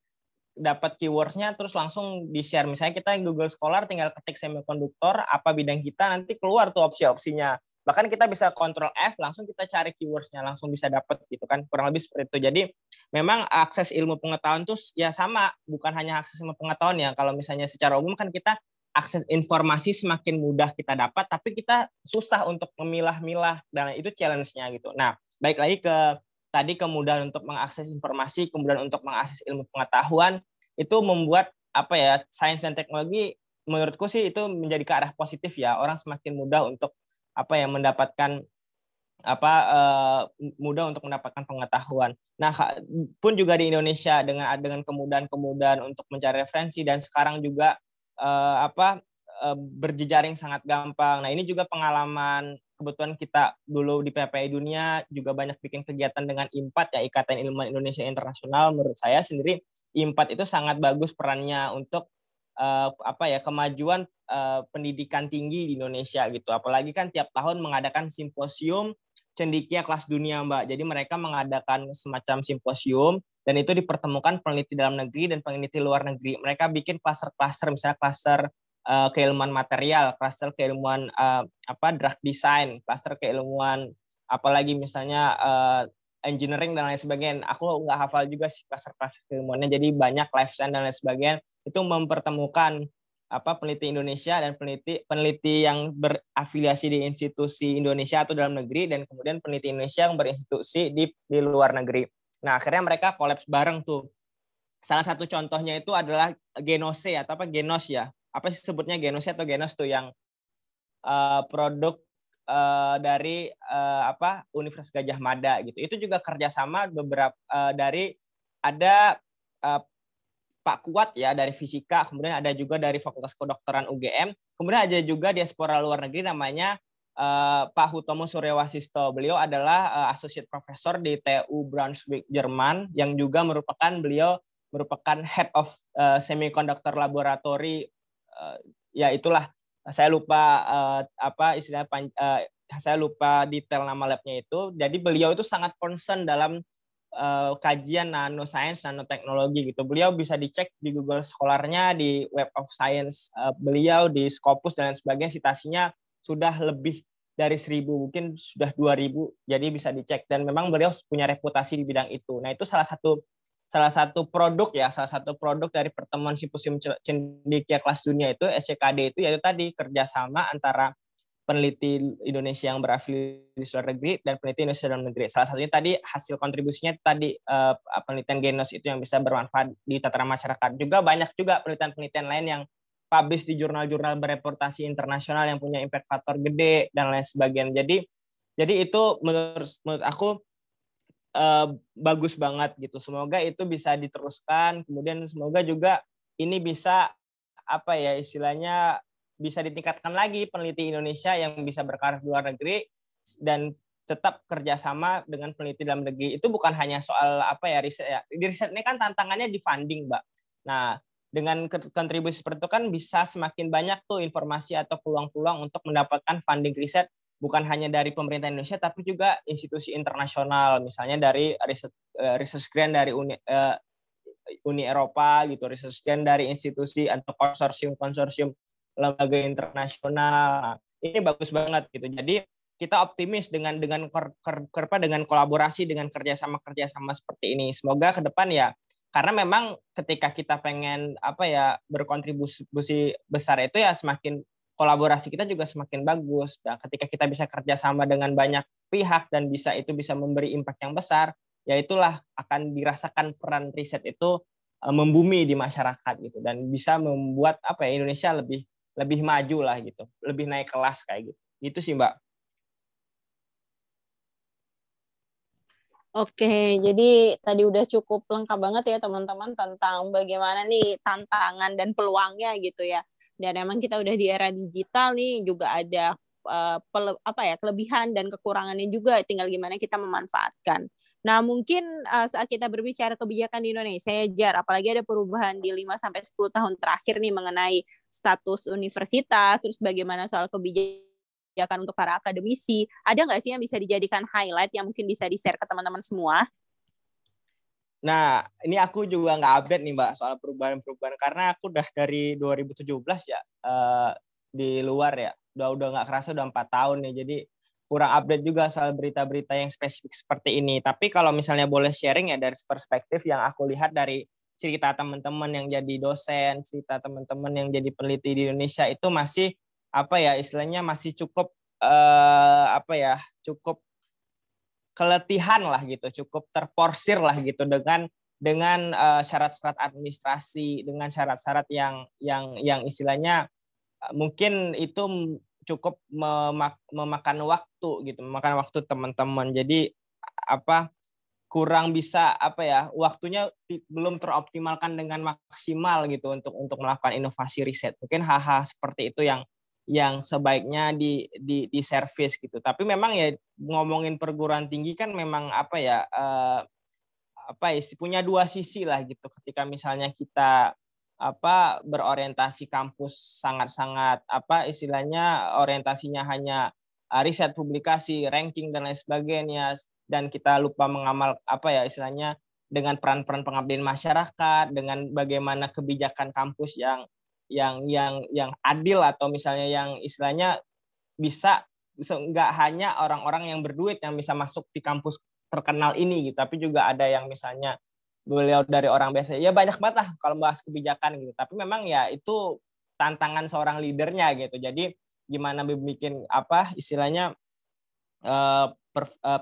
C: dapat keywordsnya terus langsung di share misalnya kita Google Scholar tinggal ketik semikonduktor apa bidang kita nanti keluar tuh opsi-opsinya bahkan kita bisa kontrol F langsung kita cari keywordsnya langsung bisa dapat gitu kan kurang lebih seperti itu. Jadi memang akses ilmu pengetahuan tuh ya sama bukan hanya akses ilmu pengetahuan ya. Kalau misalnya secara umum kan kita akses informasi semakin mudah kita dapat tapi kita susah untuk memilah-milah dan itu challenge-nya gitu. Nah baik lagi ke tadi kemudahan untuk mengakses informasi, kemudian untuk mengakses ilmu pengetahuan itu membuat apa ya sains dan teknologi menurutku sih itu menjadi ke arah positif ya. Orang semakin mudah untuk apa ya mendapatkan apa uh, mudah untuk mendapatkan pengetahuan. Nah pun juga di Indonesia dengan dengan kemudahan-kemudahan untuk mencari referensi dan sekarang juga uh, apa uh, berjejaring sangat gampang. Nah ini juga pengalaman kebetulan kita dulu di PPI Dunia juga banyak bikin kegiatan dengan IMPAT ya Ikatan Ilmuwan Indonesia Internasional menurut saya sendiri IMPAT itu sangat bagus perannya untuk uh, apa ya kemajuan uh, pendidikan tinggi di Indonesia gitu. Apalagi kan tiap tahun mengadakan simposium cendikia kelas dunia Mbak. Jadi mereka mengadakan semacam simposium dan itu dipertemukan peneliti dalam negeri dan peneliti luar negeri. Mereka bikin klaster-klaster misalnya klaster uh, keilmuan material, cluster keilmuan uh, apa drug design, cluster keilmuan apalagi misalnya uh, engineering dan lain sebagainya. Aku nggak hafal juga sih cluster-cluster keilmuannya. Jadi banyak life science dan lain sebagainya itu mempertemukan apa peneliti Indonesia dan peneliti peneliti yang berafiliasi di institusi Indonesia atau dalam negeri dan kemudian peneliti Indonesia yang berinstitusi di di luar negeri. Nah, akhirnya mereka kolaps bareng tuh salah satu contohnya itu adalah Genose atau apa Genos ya. Apa sih sebutnya Genose atau Genos tuh yang uh, produk uh, dari uh, apa Universitas Gajah Mada gitu. Itu juga kerjasama beberapa uh, dari ada uh, Pak Kuat ya dari fisika, kemudian ada juga dari Fakultas Kedokteran UGM, kemudian ada juga diaspora luar negeri namanya uh, Pak Hutomo Suryawasisto. Beliau adalah uh, associate professor di TU Braunschweig Jerman yang juga merupakan beliau merupakan head of uh, semiconductor laboratory uh, ya itulah saya lupa uh, apa istilah uh, saya lupa detail nama labnya itu. Jadi beliau itu sangat concern dalam uh, kajian nanoscience, nanoteknologi gitu. Beliau bisa dicek di Google Scholar-nya, di Web of Science uh, beliau, di Scopus dan sebagainya, citasinya sudah lebih dari seribu mungkin sudah dua ribu jadi bisa dicek dan memang beliau punya reputasi di bidang itu nah itu salah satu salah satu produk ya, salah satu produk dari pertemuan simposium cendekia kelas dunia itu SCKD itu yaitu tadi kerjasama antara peneliti Indonesia yang berafiliasi di luar negeri dan peneliti Indonesia dalam negeri. Salah satunya tadi hasil kontribusinya tadi uh, penelitian genos itu yang bisa bermanfaat di tataran masyarakat. Juga banyak juga penelitian-penelitian lain yang publish di jurnal-jurnal bereputasi internasional yang punya impact faktor gede dan lain sebagainya. Jadi jadi itu menurut menurut aku uh, bagus banget gitu. Semoga itu bisa diteruskan. Kemudian semoga juga ini bisa apa ya istilahnya bisa ditingkatkan lagi peneliti Indonesia yang bisa berkarir di luar negeri dan tetap kerjasama dengan peneliti dalam negeri itu bukan hanya soal apa ya riset ya di riset ini kan tantangannya di funding mbak nah dengan kontribusi seperti itu kan bisa semakin banyak tuh informasi atau peluang-peluang untuk mendapatkan funding riset bukan hanya dari pemerintah Indonesia tapi juga institusi internasional. Misalnya dari riset uh, research grant dari Uni uh, Uni Eropa gitu research grant dari institusi atau konsorsium-konsorsium lembaga internasional. Ini bagus banget gitu. Jadi kita optimis dengan dengan ker, ker, ker, dengan kolaborasi dengan kerjasama kerjasama seperti ini. Semoga ke depan ya karena memang ketika kita pengen apa ya berkontribusi besar itu ya semakin kolaborasi kita juga semakin bagus. Dan ketika kita bisa kerjasama dengan banyak pihak dan bisa itu bisa memberi impact yang besar, ya itulah akan dirasakan peran riset itu eh, membumi di masyarakat gitu dan bisa membuat apa ya Indonesia lebih lebih maju lah gitu, lebih naik kelas kayak gitu. Itu sih Mbak.
B: Oke, jadi tadi udah cukup lengkap banget ya teman-teman tentang bagaimana nih tantangan dan peluangnya gitu ya dan emang kita udah di era digital nih juga ada uh, pele, apa ya kelebihan dan kekurangannya juga tinggal gimana kita memanfaatkan. Nah, mungkin uh, saat kita berbicara kebijakan di Indonesia ya Jar, apalagi ada perubahan di 5 sampai 10 tahun terakhir nih mengenai status universitas, terus bagaimana soal kebijakan untuk para akademisi. Ada nggak sih yang bisa dijadikan highlight yang mungkin bisa di-share ke teman-teman semua?
C: Nah, ini aku juga nggak update nih Mbak soal perubahan-perubahan karena aku udah dari 2017 ya uh, di luar ya. Udah udah nggak kerasa udah empat tahun nih. Jadi kurang update juga soal berita-berita yang spesifik seperti ini. Tapi kalau misalnya boleh sharing ya dari perspektif yang aku lihat dari cerita teman-teman yang jadi dosen, cerita teman-teman yang jadi peneliti di Indonesia itu masih apa ya istilahnya masih cukup uh, apa ya cukup keletihan lah gitu, cukup terporsir lah gitu dengan dengan uh, syarat-syarat administrasi, dengan syarat-syarat yang yang yang istilahnya uh, mungkin itu cukup memak memakan waktu gitu, memakan waktu teman-teman. Jadi apa kurang bisa apa ya waktunya belum teroptimalkan dengan maksimal gitu untuk untuk melakukan inovasi riset. Mungkin hal-hal seperti itu yang yang sebaiknya di di di service gitu. Tapi memang ya ngomongin perguruan tinggi kan memang apa ya uh, apa ya punya dua sisi lah gitu. Ketika misalnya kita apa berorientasi kampus sangat-sangat apa istilahnya orientasinya hanya uh, riset publikasi ranking dan lain sebagainya dan kita lupa mengamal apa ya istilahnya dengan peran-peran pengabdian masyarakat dengan bagaimana kebijakan kampus yang yang yang yang adil atau misalnya yang istilahnya bisa nggak hanya orang-orang yang berduit yang bisa masuk di kampus terkenal ini gitu tapi juga ada yang misalnya beliau dari orang biasa. Ya banyak banget lah kalau bahas kebijakan gitu. Tapi memang ya itu tantangan seorang leadernya gitu. Jadi gimana bikin apa istilahnya eh,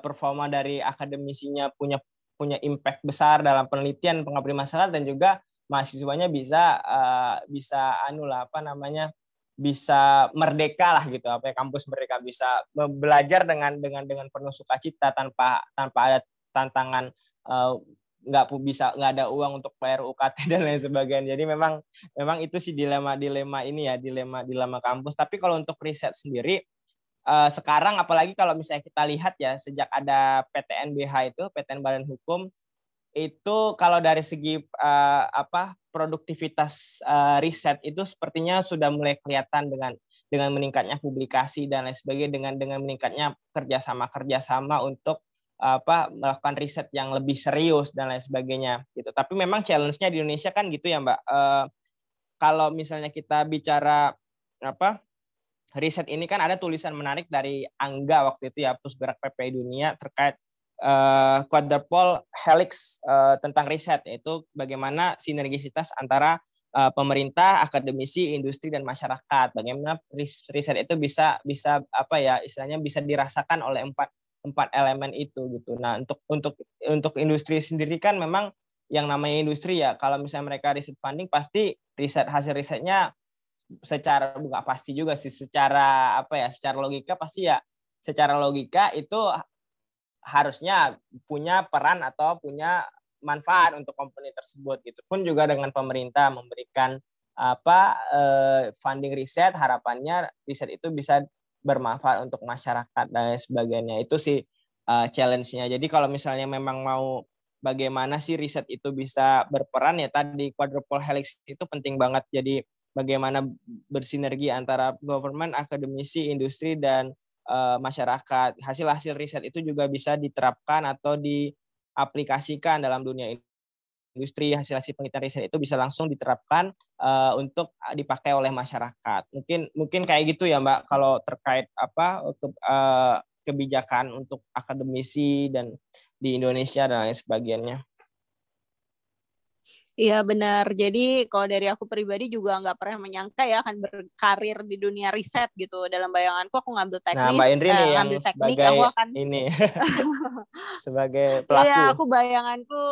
C: performa dari akademisinya punya punya impact besar dalam penelitian pengabdian masyarakat dan juga mahasiswanya bisa uh, bisa anu lah apa namanya bisa merdeka lah gitu. Apa ya kampus mereka bisa belajar dengan dengan dengan penuh sukacita tanpa tanpa ada tantangan uh, nggak bisa nggak ada uang untuk bayar UKT dan lain sebagainya. Jadi memang memang itu sih dilema dilema ini ya dilema dilema kampus. Tapi kalau untuk riset sendiri uh, sekarang apalagi kalau misalnya kita lihat ya sejak ada PTNBH itu PTN Badan Hukum itu kalau dari segi uh, apa produktivitas uh, riset itu sepertinya sudah mulai kelihatan dengan dengan meningkatnya publikasi dan lain sebagainya dengan dengan meningkatnya kerjasama kerjasama untuk apa melakukan riset yang lebih serius dan lain sebagainya gitu. Tapi memang challenge-nya di Indonesia kan gitu ya mbak. Uh, kalau misalnya kita bicara apa riset ini kan ada tulisan menarik dari Angga waktu itu ya Pusgerak PPI Dunia terkait uh, quadruple helix uh, tentang riset yaitu bagaimana sinergisitas antara uh, pemerintah, akademisi, industri dan masyarakat. Bagaimana riset itu bisa bisa apa ya istilahnya bisa dirasakan oleh empat empat elemen itu gitu. Nah untuk untuk untuk industri sendiri kan memang yang namanya industri ya kalau misalnya mereka riset funding pasti riset hasil risetnya secara bukan pasti juga sih secara apa ya secara logika pasti ya secara logika itu harusnya punya peran atau punya manfaat untuk company tersebut gitu. Pun juga dengan pemerintah memberikan apa eh, funding riset harapannya riset itu bisa bermanfaat untuk masyarakat dan sebagainya. Itu sih uh, challenge-nya. Jadi kalau misalnya memang mau bagaimana sih riset itu bisa berperan ya tadi quadruple helix itu penting banget. Jadi bagaimana bersinergi antara government akademisi industri dan uh, masyarakat. Hasil-hasil riset itu juga bisa diterapkan atau diaplikasikan dalam dunia industri. Hasil-hasil penelitian riset itu bisa langsung diterapkan uh, untuk dipakai oleh masyarakat. Mungkin mungkin kayak gitu ya Mbak kalau terkait apa ke, uh, kebijakan untuk akademisi dan di Indonesia dan lain sebagainya.
B: Iya benar. Jadi kalau dari aku pribadi juga nggak pernah menyangka ya akan berkarir di dunia riset gitu. Dalam bayanganku aku ngambil teknik, nah,
C: Mbak Indri uh, nih ngambil teknik, sebagai aku akan ini sebagai pelaku. Iya,
B: aku bayanganku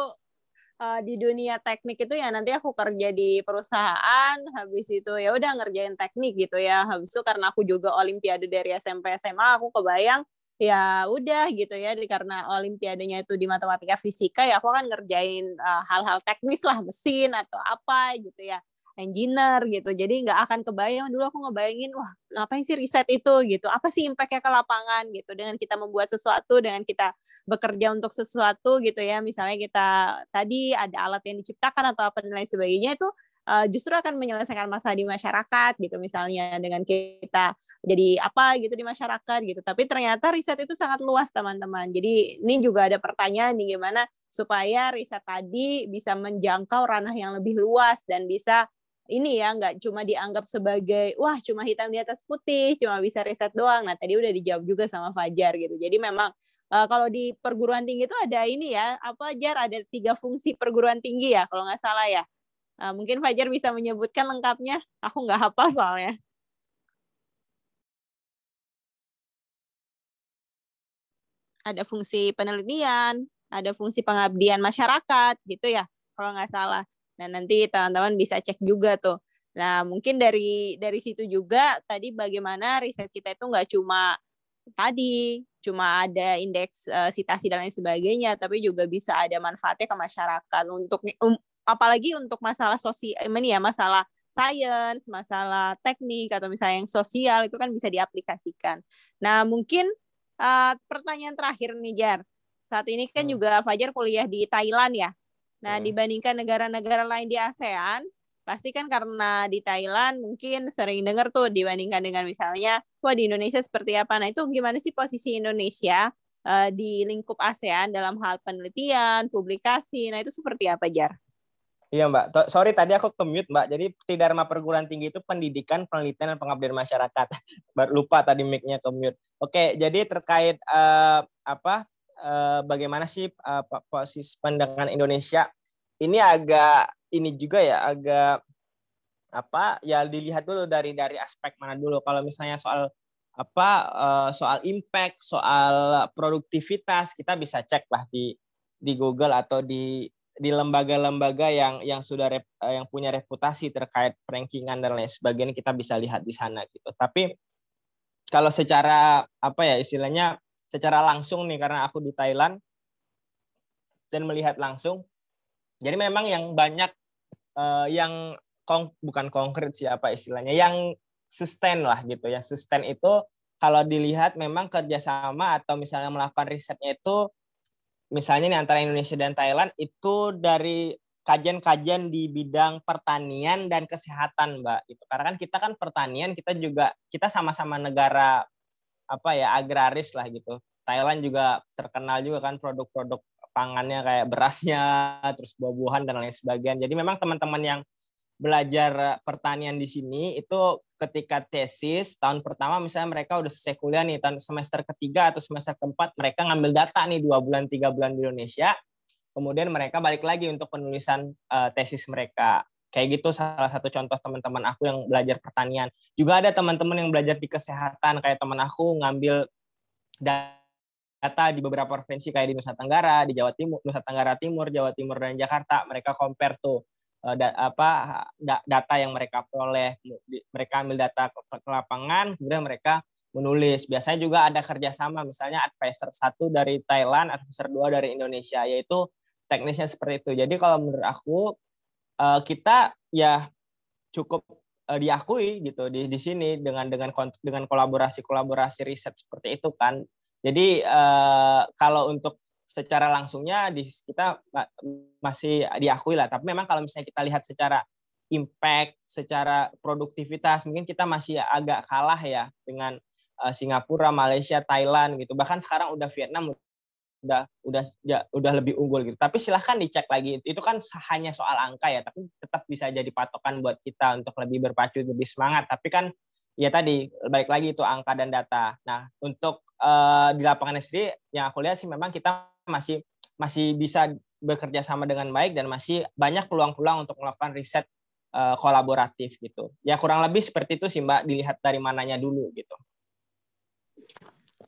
B: uh, di dunia teknik itu ya nanti aku kerja di perusahaan, habis itu ya udah ngerjain teknik gitu ya. Habis itu karena aku juga olimpiade dari SMP SMA, aku kebayang ya udah gitu ya karena olimpiadanya itu di matematika fisika ya aku akan ngerjain uh, hal-hal teknis lah mesin atau apa gitu ya engineer gitu. Jadi nggak akan kebayang dulu aku ngebayangin wah ngapain sih riset itu? Gitu. Apa sih impactnya ke lapangan? Gitu. Dengan kita membuat sesuatu dengan kita bekerja untuk sesuatu gitu ya misalnya kita tadi ada alat yang diciptakan atau apa dan lain sebagainya itu uh, justru akan menyelesaikan masalah di masyarakat gitu. Misalnya dengan kita jadi apa gitu di masyarakat gitu. Tapi ternyata riset itu sangat luas teman-teman. Jadi ini juga ada pertanyaan nih gimana supaya riset tadi bisa menjangkau ranah yang lebih luas dan bisa ini ya nggak cuma dianggap sebagai wah cuma hitam di atas putih cuma bisa riset doang. Nah tadi udah dijawab juga sama Fajar gitu. Jadi memang uh, kalau di perguruan tinggi itu ada ini ya apa Jar? Ada tiga fungsi perguruan tinggi ya kalau nggak salah ya Uh, mungkin Fajar bisa menyebutkan lengkapnya. Aku nggak hafal soalnya. Ada fungsi penelitian, ada fungsi pengabdian masyarakat, gitu ya, kalau nggak salah. Dan nanti teman-teman bisa cek juga tuh. Nah, mungkin dari dari situ juga tadi bagaimana riset kita itu nggak cuma tadi cuma ada indeks uh, dan lain sebagainya, tapi juga bisa ada manfaatnya ke masyarakat untuk um, apalagi untuk masalah sosial ini ya masalah sains, masalah teknik atau misalnya yang sosial itu kan bisa diaplikasikan. Nah, mungkin uh, pertanyaan terakhir nih Jar. Saat ini kan hmm. juga Fajar kuliah di Thailand ya. Nah, hmm. dibandingkan negara-negara lain di ASEAN, pasti kan karena di Thailand mungkin sering dengar tuh dibandingkan dengan misalnya wah di Indonesia seperti apa. Nah, itu gimana sih posisi Indonesia uh, di lingkup ASEAN dalam hal penelitian, publikasi. Nah, itu seperti apa, Jar?
C: Iya Mbak, sorry tadi aku ke mute Mbak. Jadi Tidharma Perguruan Tinggi itu pendidikan, penelitian, dan pengabdian masyarakat. Baru lupa tadi mic-nya ke mute. Oke, jadi terkait uh, apa uh, bagaimana sih uh, posisi pandangan Indonesia ini agak ini juga ya agak apa ya dilihat dulu dari dari aspek mana dulu. Kalau misalnya soal apa uh, soal impact, soal produktivitas kita bisa cek lah di di Google atau di di lembaga-lembaga yang yang sudah rep, yang punya reputasi terkait rankingan dan lain sebagainya kita bisa lihat di sana gitu. Tapi kalau secara apa ya istilahnya secara langsung nih karena aku di Thailand dan melihat langsung jadi memang yang banyak uh, yang kong, bukan konkret siapa istilahnya, yang sustain lah gitu. Yang sustain itu kalau dilihat memang kerjasama atau misalnya melakukan risetnya itu misalnya nih antara Indonesia dan Thailand itu dari kajian-kajian di bidang pertanian dan kesehatan, Mbak. Itu karena kan kita kan pertanian, kita juga kita sama-sama negara apa ya agraris lah gitu. Thailand juga terkenal juga kan produk-produk pangannya kayak berasnya, terus buah-buahan dan lain sebagainya. Jadi memang teman-teman yang belajar pertanian di sini itu ketika tesis tahun pertama misalnya mereka udah selesai kuliah nih tahun semester ketiga atau semester keempat mereka ngambil data nih dua bulan tiga bulan di Indonesia kemudian mereka balik lagi untuk penulisan uh, tesis mereka. Kayak gitu salah satu contoh teman-teman aku yang belajar pertanian. Juga ada teman-teman yang belajar di kesehatan kayak teman aku ngambil data di beberapa provinsi kayak di Nusa Tenggara, di Jawa Timur, Nusa Tenggara Timur, Jawa Timur dan Jakarta. Mereka compare tuh. uh, da, apa da, data yang mereka peroleh. Mereka ambil data ke, ke lapangan, kemudian mereka menulis. Biasanya juga ada kerjasama, misalnya advisor satu dari Thailand, advisor dua dari Indonesia, yaitu teknisnya seperti itu. Jadi kalau menurut aku uh, kita ya cukup uh, diakui gitu di di sini dengan dengan dengan kolaborasi kolaborasi riset seperti itu kan jadi kalau untuk secara langsungnya di kita masih diakui lah. Tapi memang kalau misalnya kita lihat secara impact, secara produktivitas, mungkin kita masih agak kalah ya dengan uh, Singapura, Malaysia, Thailand gitu. Bahkan sekarang udah Vietnam udah udah ya, udah lebih unggul gitu. Tapi silahkan dicek lagi. Itu kan hanya soal angka ya, tapi tetap bisa jadi patokan buat kita untuk lebih berpacu, lebih semangat. Tapi kan ya tadi baik lagi itu angka dan data. Nah untuk uh, di lapangan sendiri yang aku lihat sih memang kita masih masih bisa bekerja sama dengan baik dan masih banyak peluang-peluang untuk melakukan riset uh, kolaboratif gitu. Ya kurang lebih seperti itu sih Mbak dilihat dari mananya dulu gitu.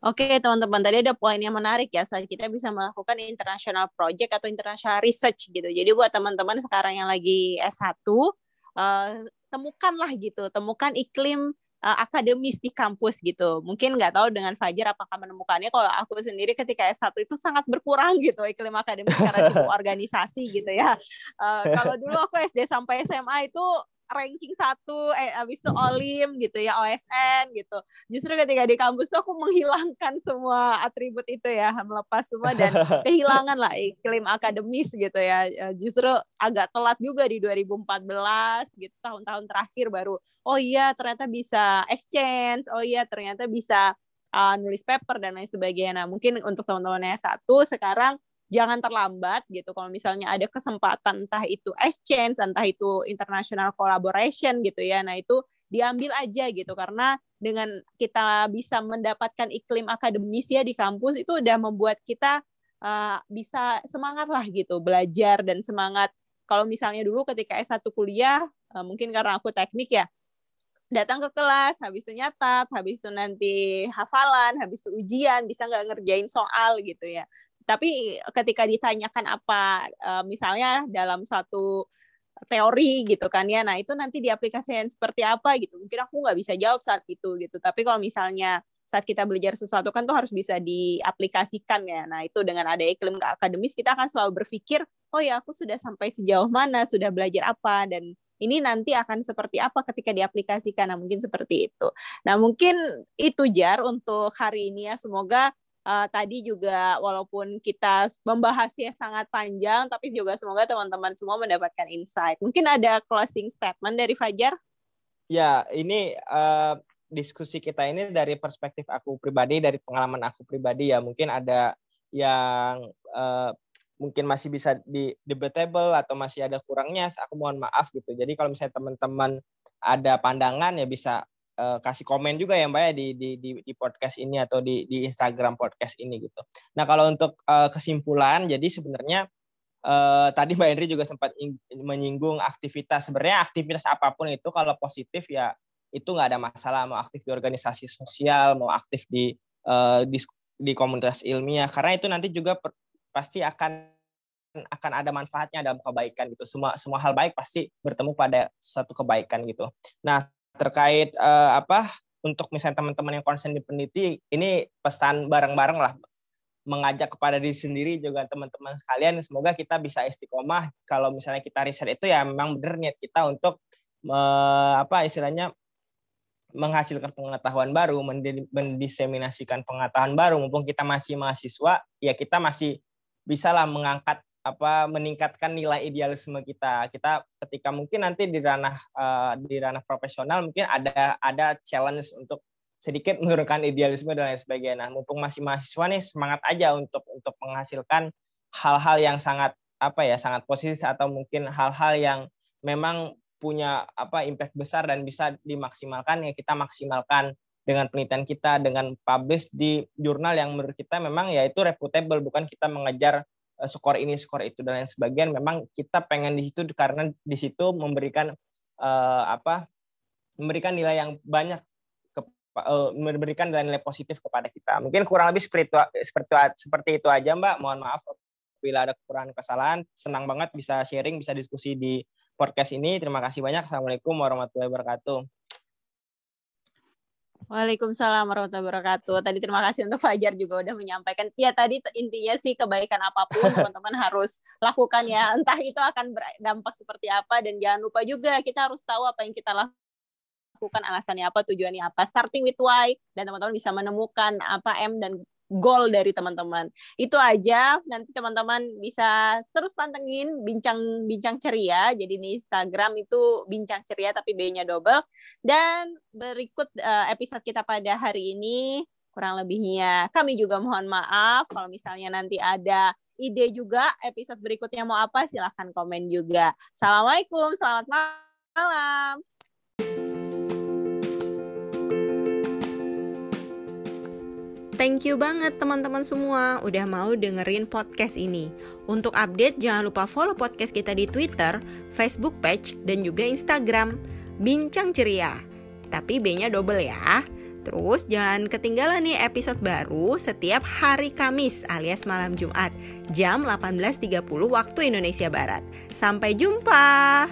B: Oke teman-teman tadi ada poin yang menarik ya saat kita bisa melakukan international project atau international research gitu. Jadi buat teman-teman sekarang yang lagi S1 uh, eh, temukanlah gitu, temukan iklim uh, akademis di kampus gitu. Mungkin nggak tahu dengan Fajar apakah menemukannya. Kalau aku sendiri ketika S1 itu sangat berkurang gitu iklim akademis karena organisasi gitu ya. Uh, kalau dulu aku SD sampai SMA itu ranking satu eh abis itu olim gitu ya OSN gitu. Justru ketika di kampus tuh aku menghilangkan semua atribut itu ya melepas semua dan kehilangan lah iklim akademis gitu ya. Eh, justru agak telat juga di 2014 gitu tahun-tahun terakhir baru oh iya ternyata bisa exchange oh iya ternyata bisa uh, nulis paper dan lain sebagainya. Nah mungkin untuk teman-teman yang satu sekarang jangan terlambat gitu. Kalau misalnya ada kesempatan entah itu exchange entah itu international collaboration gitu ya nah itu diambil aja gitu. Karena dengan kita bisa mendapatkan iklim akademis ya di kampus itu udah membuat kita uh, bisa semangat lah gitu belajar dan semangat. Kalau misalnya dulu ketika S1 kuliah uh, mungkin karena aku teknik ya datang ke kelas, habis itu nyatat, habis itu nanti hafalan, habis itu ujian, bisa nggak ngerjain soal gitu ya tapi ketika ditanyakan apa uh, misalnya dalam satu teori gitu kan ya nah itu nanti diaplikasikan seperti apa gitu. Mungkin aku nggak bisa jawab saat itu gitu. Tapi kalau misalnya saat kita belajar sesuatu kan tuh harus bisa diaplikasikan ya. Nah itu dengan ada iklim akademis kita akan selalu berpikir oh ya aku sudah sampai sejauh mana sudah belajar apa dan ini nanti akan seperti apa ketika diaplikasikan. Nah mungkin seperti itu. Nah mungkin itu jar untuk hari ini ya. Semoga uh, tadi juga walaupun kita membahasnya sangat panjang, tapi juga semoga teman-teman semua mendapatkan insight. Mungkin ada closing statement dari Fajar?
C: Ya, ini uh, diskusi kita ini dari perspektif aku pribadi, dari pengalaman aku pribadi ya. Mungkin ada yang uh, mungkin masih bisa di debatable atau masih ada kurangnya. Aku mohon maaf gitu. Jadi kalau misalnya teman-teman ada pandangan ya bisa uh, kasih komen juga ya Mbak ya di di di, di podcast ini atau di di Instagram podcast ini gitu. Nah, kalau untuk uh, kesimpulan jadi sebenarnya uh, tadi Mbak Henry juga sempat menyinggung aktivitas. Sebenarnya aktivitas apa pun itu kalau positif ya itu nggak ada masalah mau aktif di organisasi sosial, mau aktif di uh, di, di komunitas ilmiah karena itu nanti juga per, pasti akan akan ada manfaatnya dalam kebaikan gitu. Semua semua hal baik pasti bertemu pada satu kebaikan gitu. Nah, terkait uh, apa untuk misalnya teman-teman yang konsen di peneliti, ini pesan bareng-bareng lah mengajak kepada diri sendiri juga teman-teman sekalian semoga kita bisa istiqomah. Kalau misalnya kita riset itu ya memang benar niat kita untuk me, apa istilahnya menghasilkan pengetahuan baru mendiseminasikan pengetahuan baru. Mumpung kita masih mahasiswa ya kita masih bisalah mengangkat apa meningkatkan nilai idealisme kita. Kita ketika mungkin nanti di ranah uh, di ranah profesional mungkin ada ada challenge untuk sedikit menurunkan idealisme dan lain sebagainya. Nah, mumpung masih mahasiswa nih semangat aja untuk untuk menghasilkan hal-hal yang sangat apa ya sangat positif atau mungkin hal-hal yang memang punya apa impact besar dan bisa dimaksimalkan ya kita maksimalkan dengan penelitian kita dengan publish di jurnal yang menurut kita memang ya itu reputable bukan kita mengejar skor ini skor itu dan lain sebagainya memang kita pengen di situ karena di situ memberikan uh, apa memberikan nilai yang banyak ke, uh, memberikan nilai-nilai positif kepada kita. Mungkin kurang lebih seperti itu, seperti seperti itu aja mbak. Mohon maaf bila ada kekurangan kesalahan. Senang banget bisa sharing bisa diskusi di podcast ini. Terima kasih banyak. Assalamualaikum warahmatullahi wabarakatuh
B: Waalaikumsalam warahmatullahi wabarakatuh. Tadi terima kasih untuk Fajar juga udah menyampaikan. Ya tadi intinya sih kebaikan apa pun teman-teman harus lakukan ya. Entah itu akan berdampak seperti apa dan jangan lupa juga kita harus tahu apa yang kita lakukan alasannya apa, tujuannya apa. Starting with why dan teman-teman bisa menemukan apa M dan goal dari teman-teman. Itu aja. Nanti teman-teman bisa terus pantengin bincang-bincang ceria. Jadi di Instagram itu bincang ceria tapi B-nya double. Dan berikut uh, episode kita pada hari ini kurang lebihnya kami juga mohon maaf kalau misalnya nanti ada ide juga episode berikutnya mau apa silahkan komen juga. Assalamualaikum, selamat malam. Thank you banget teman-teman semua udah mau dengerin podcast ini. Untuk update jangan lupa follow podcast kita di Twitter, Facebook page, dan juga Instagram. Bincang ceria. Tapi B-nya double ya. Terus jangan ketinggalan nih episode baru setiap hari Kamis alias malam Jumat jam 18.30 waktu Indonesia Barat. Sampai jumpa.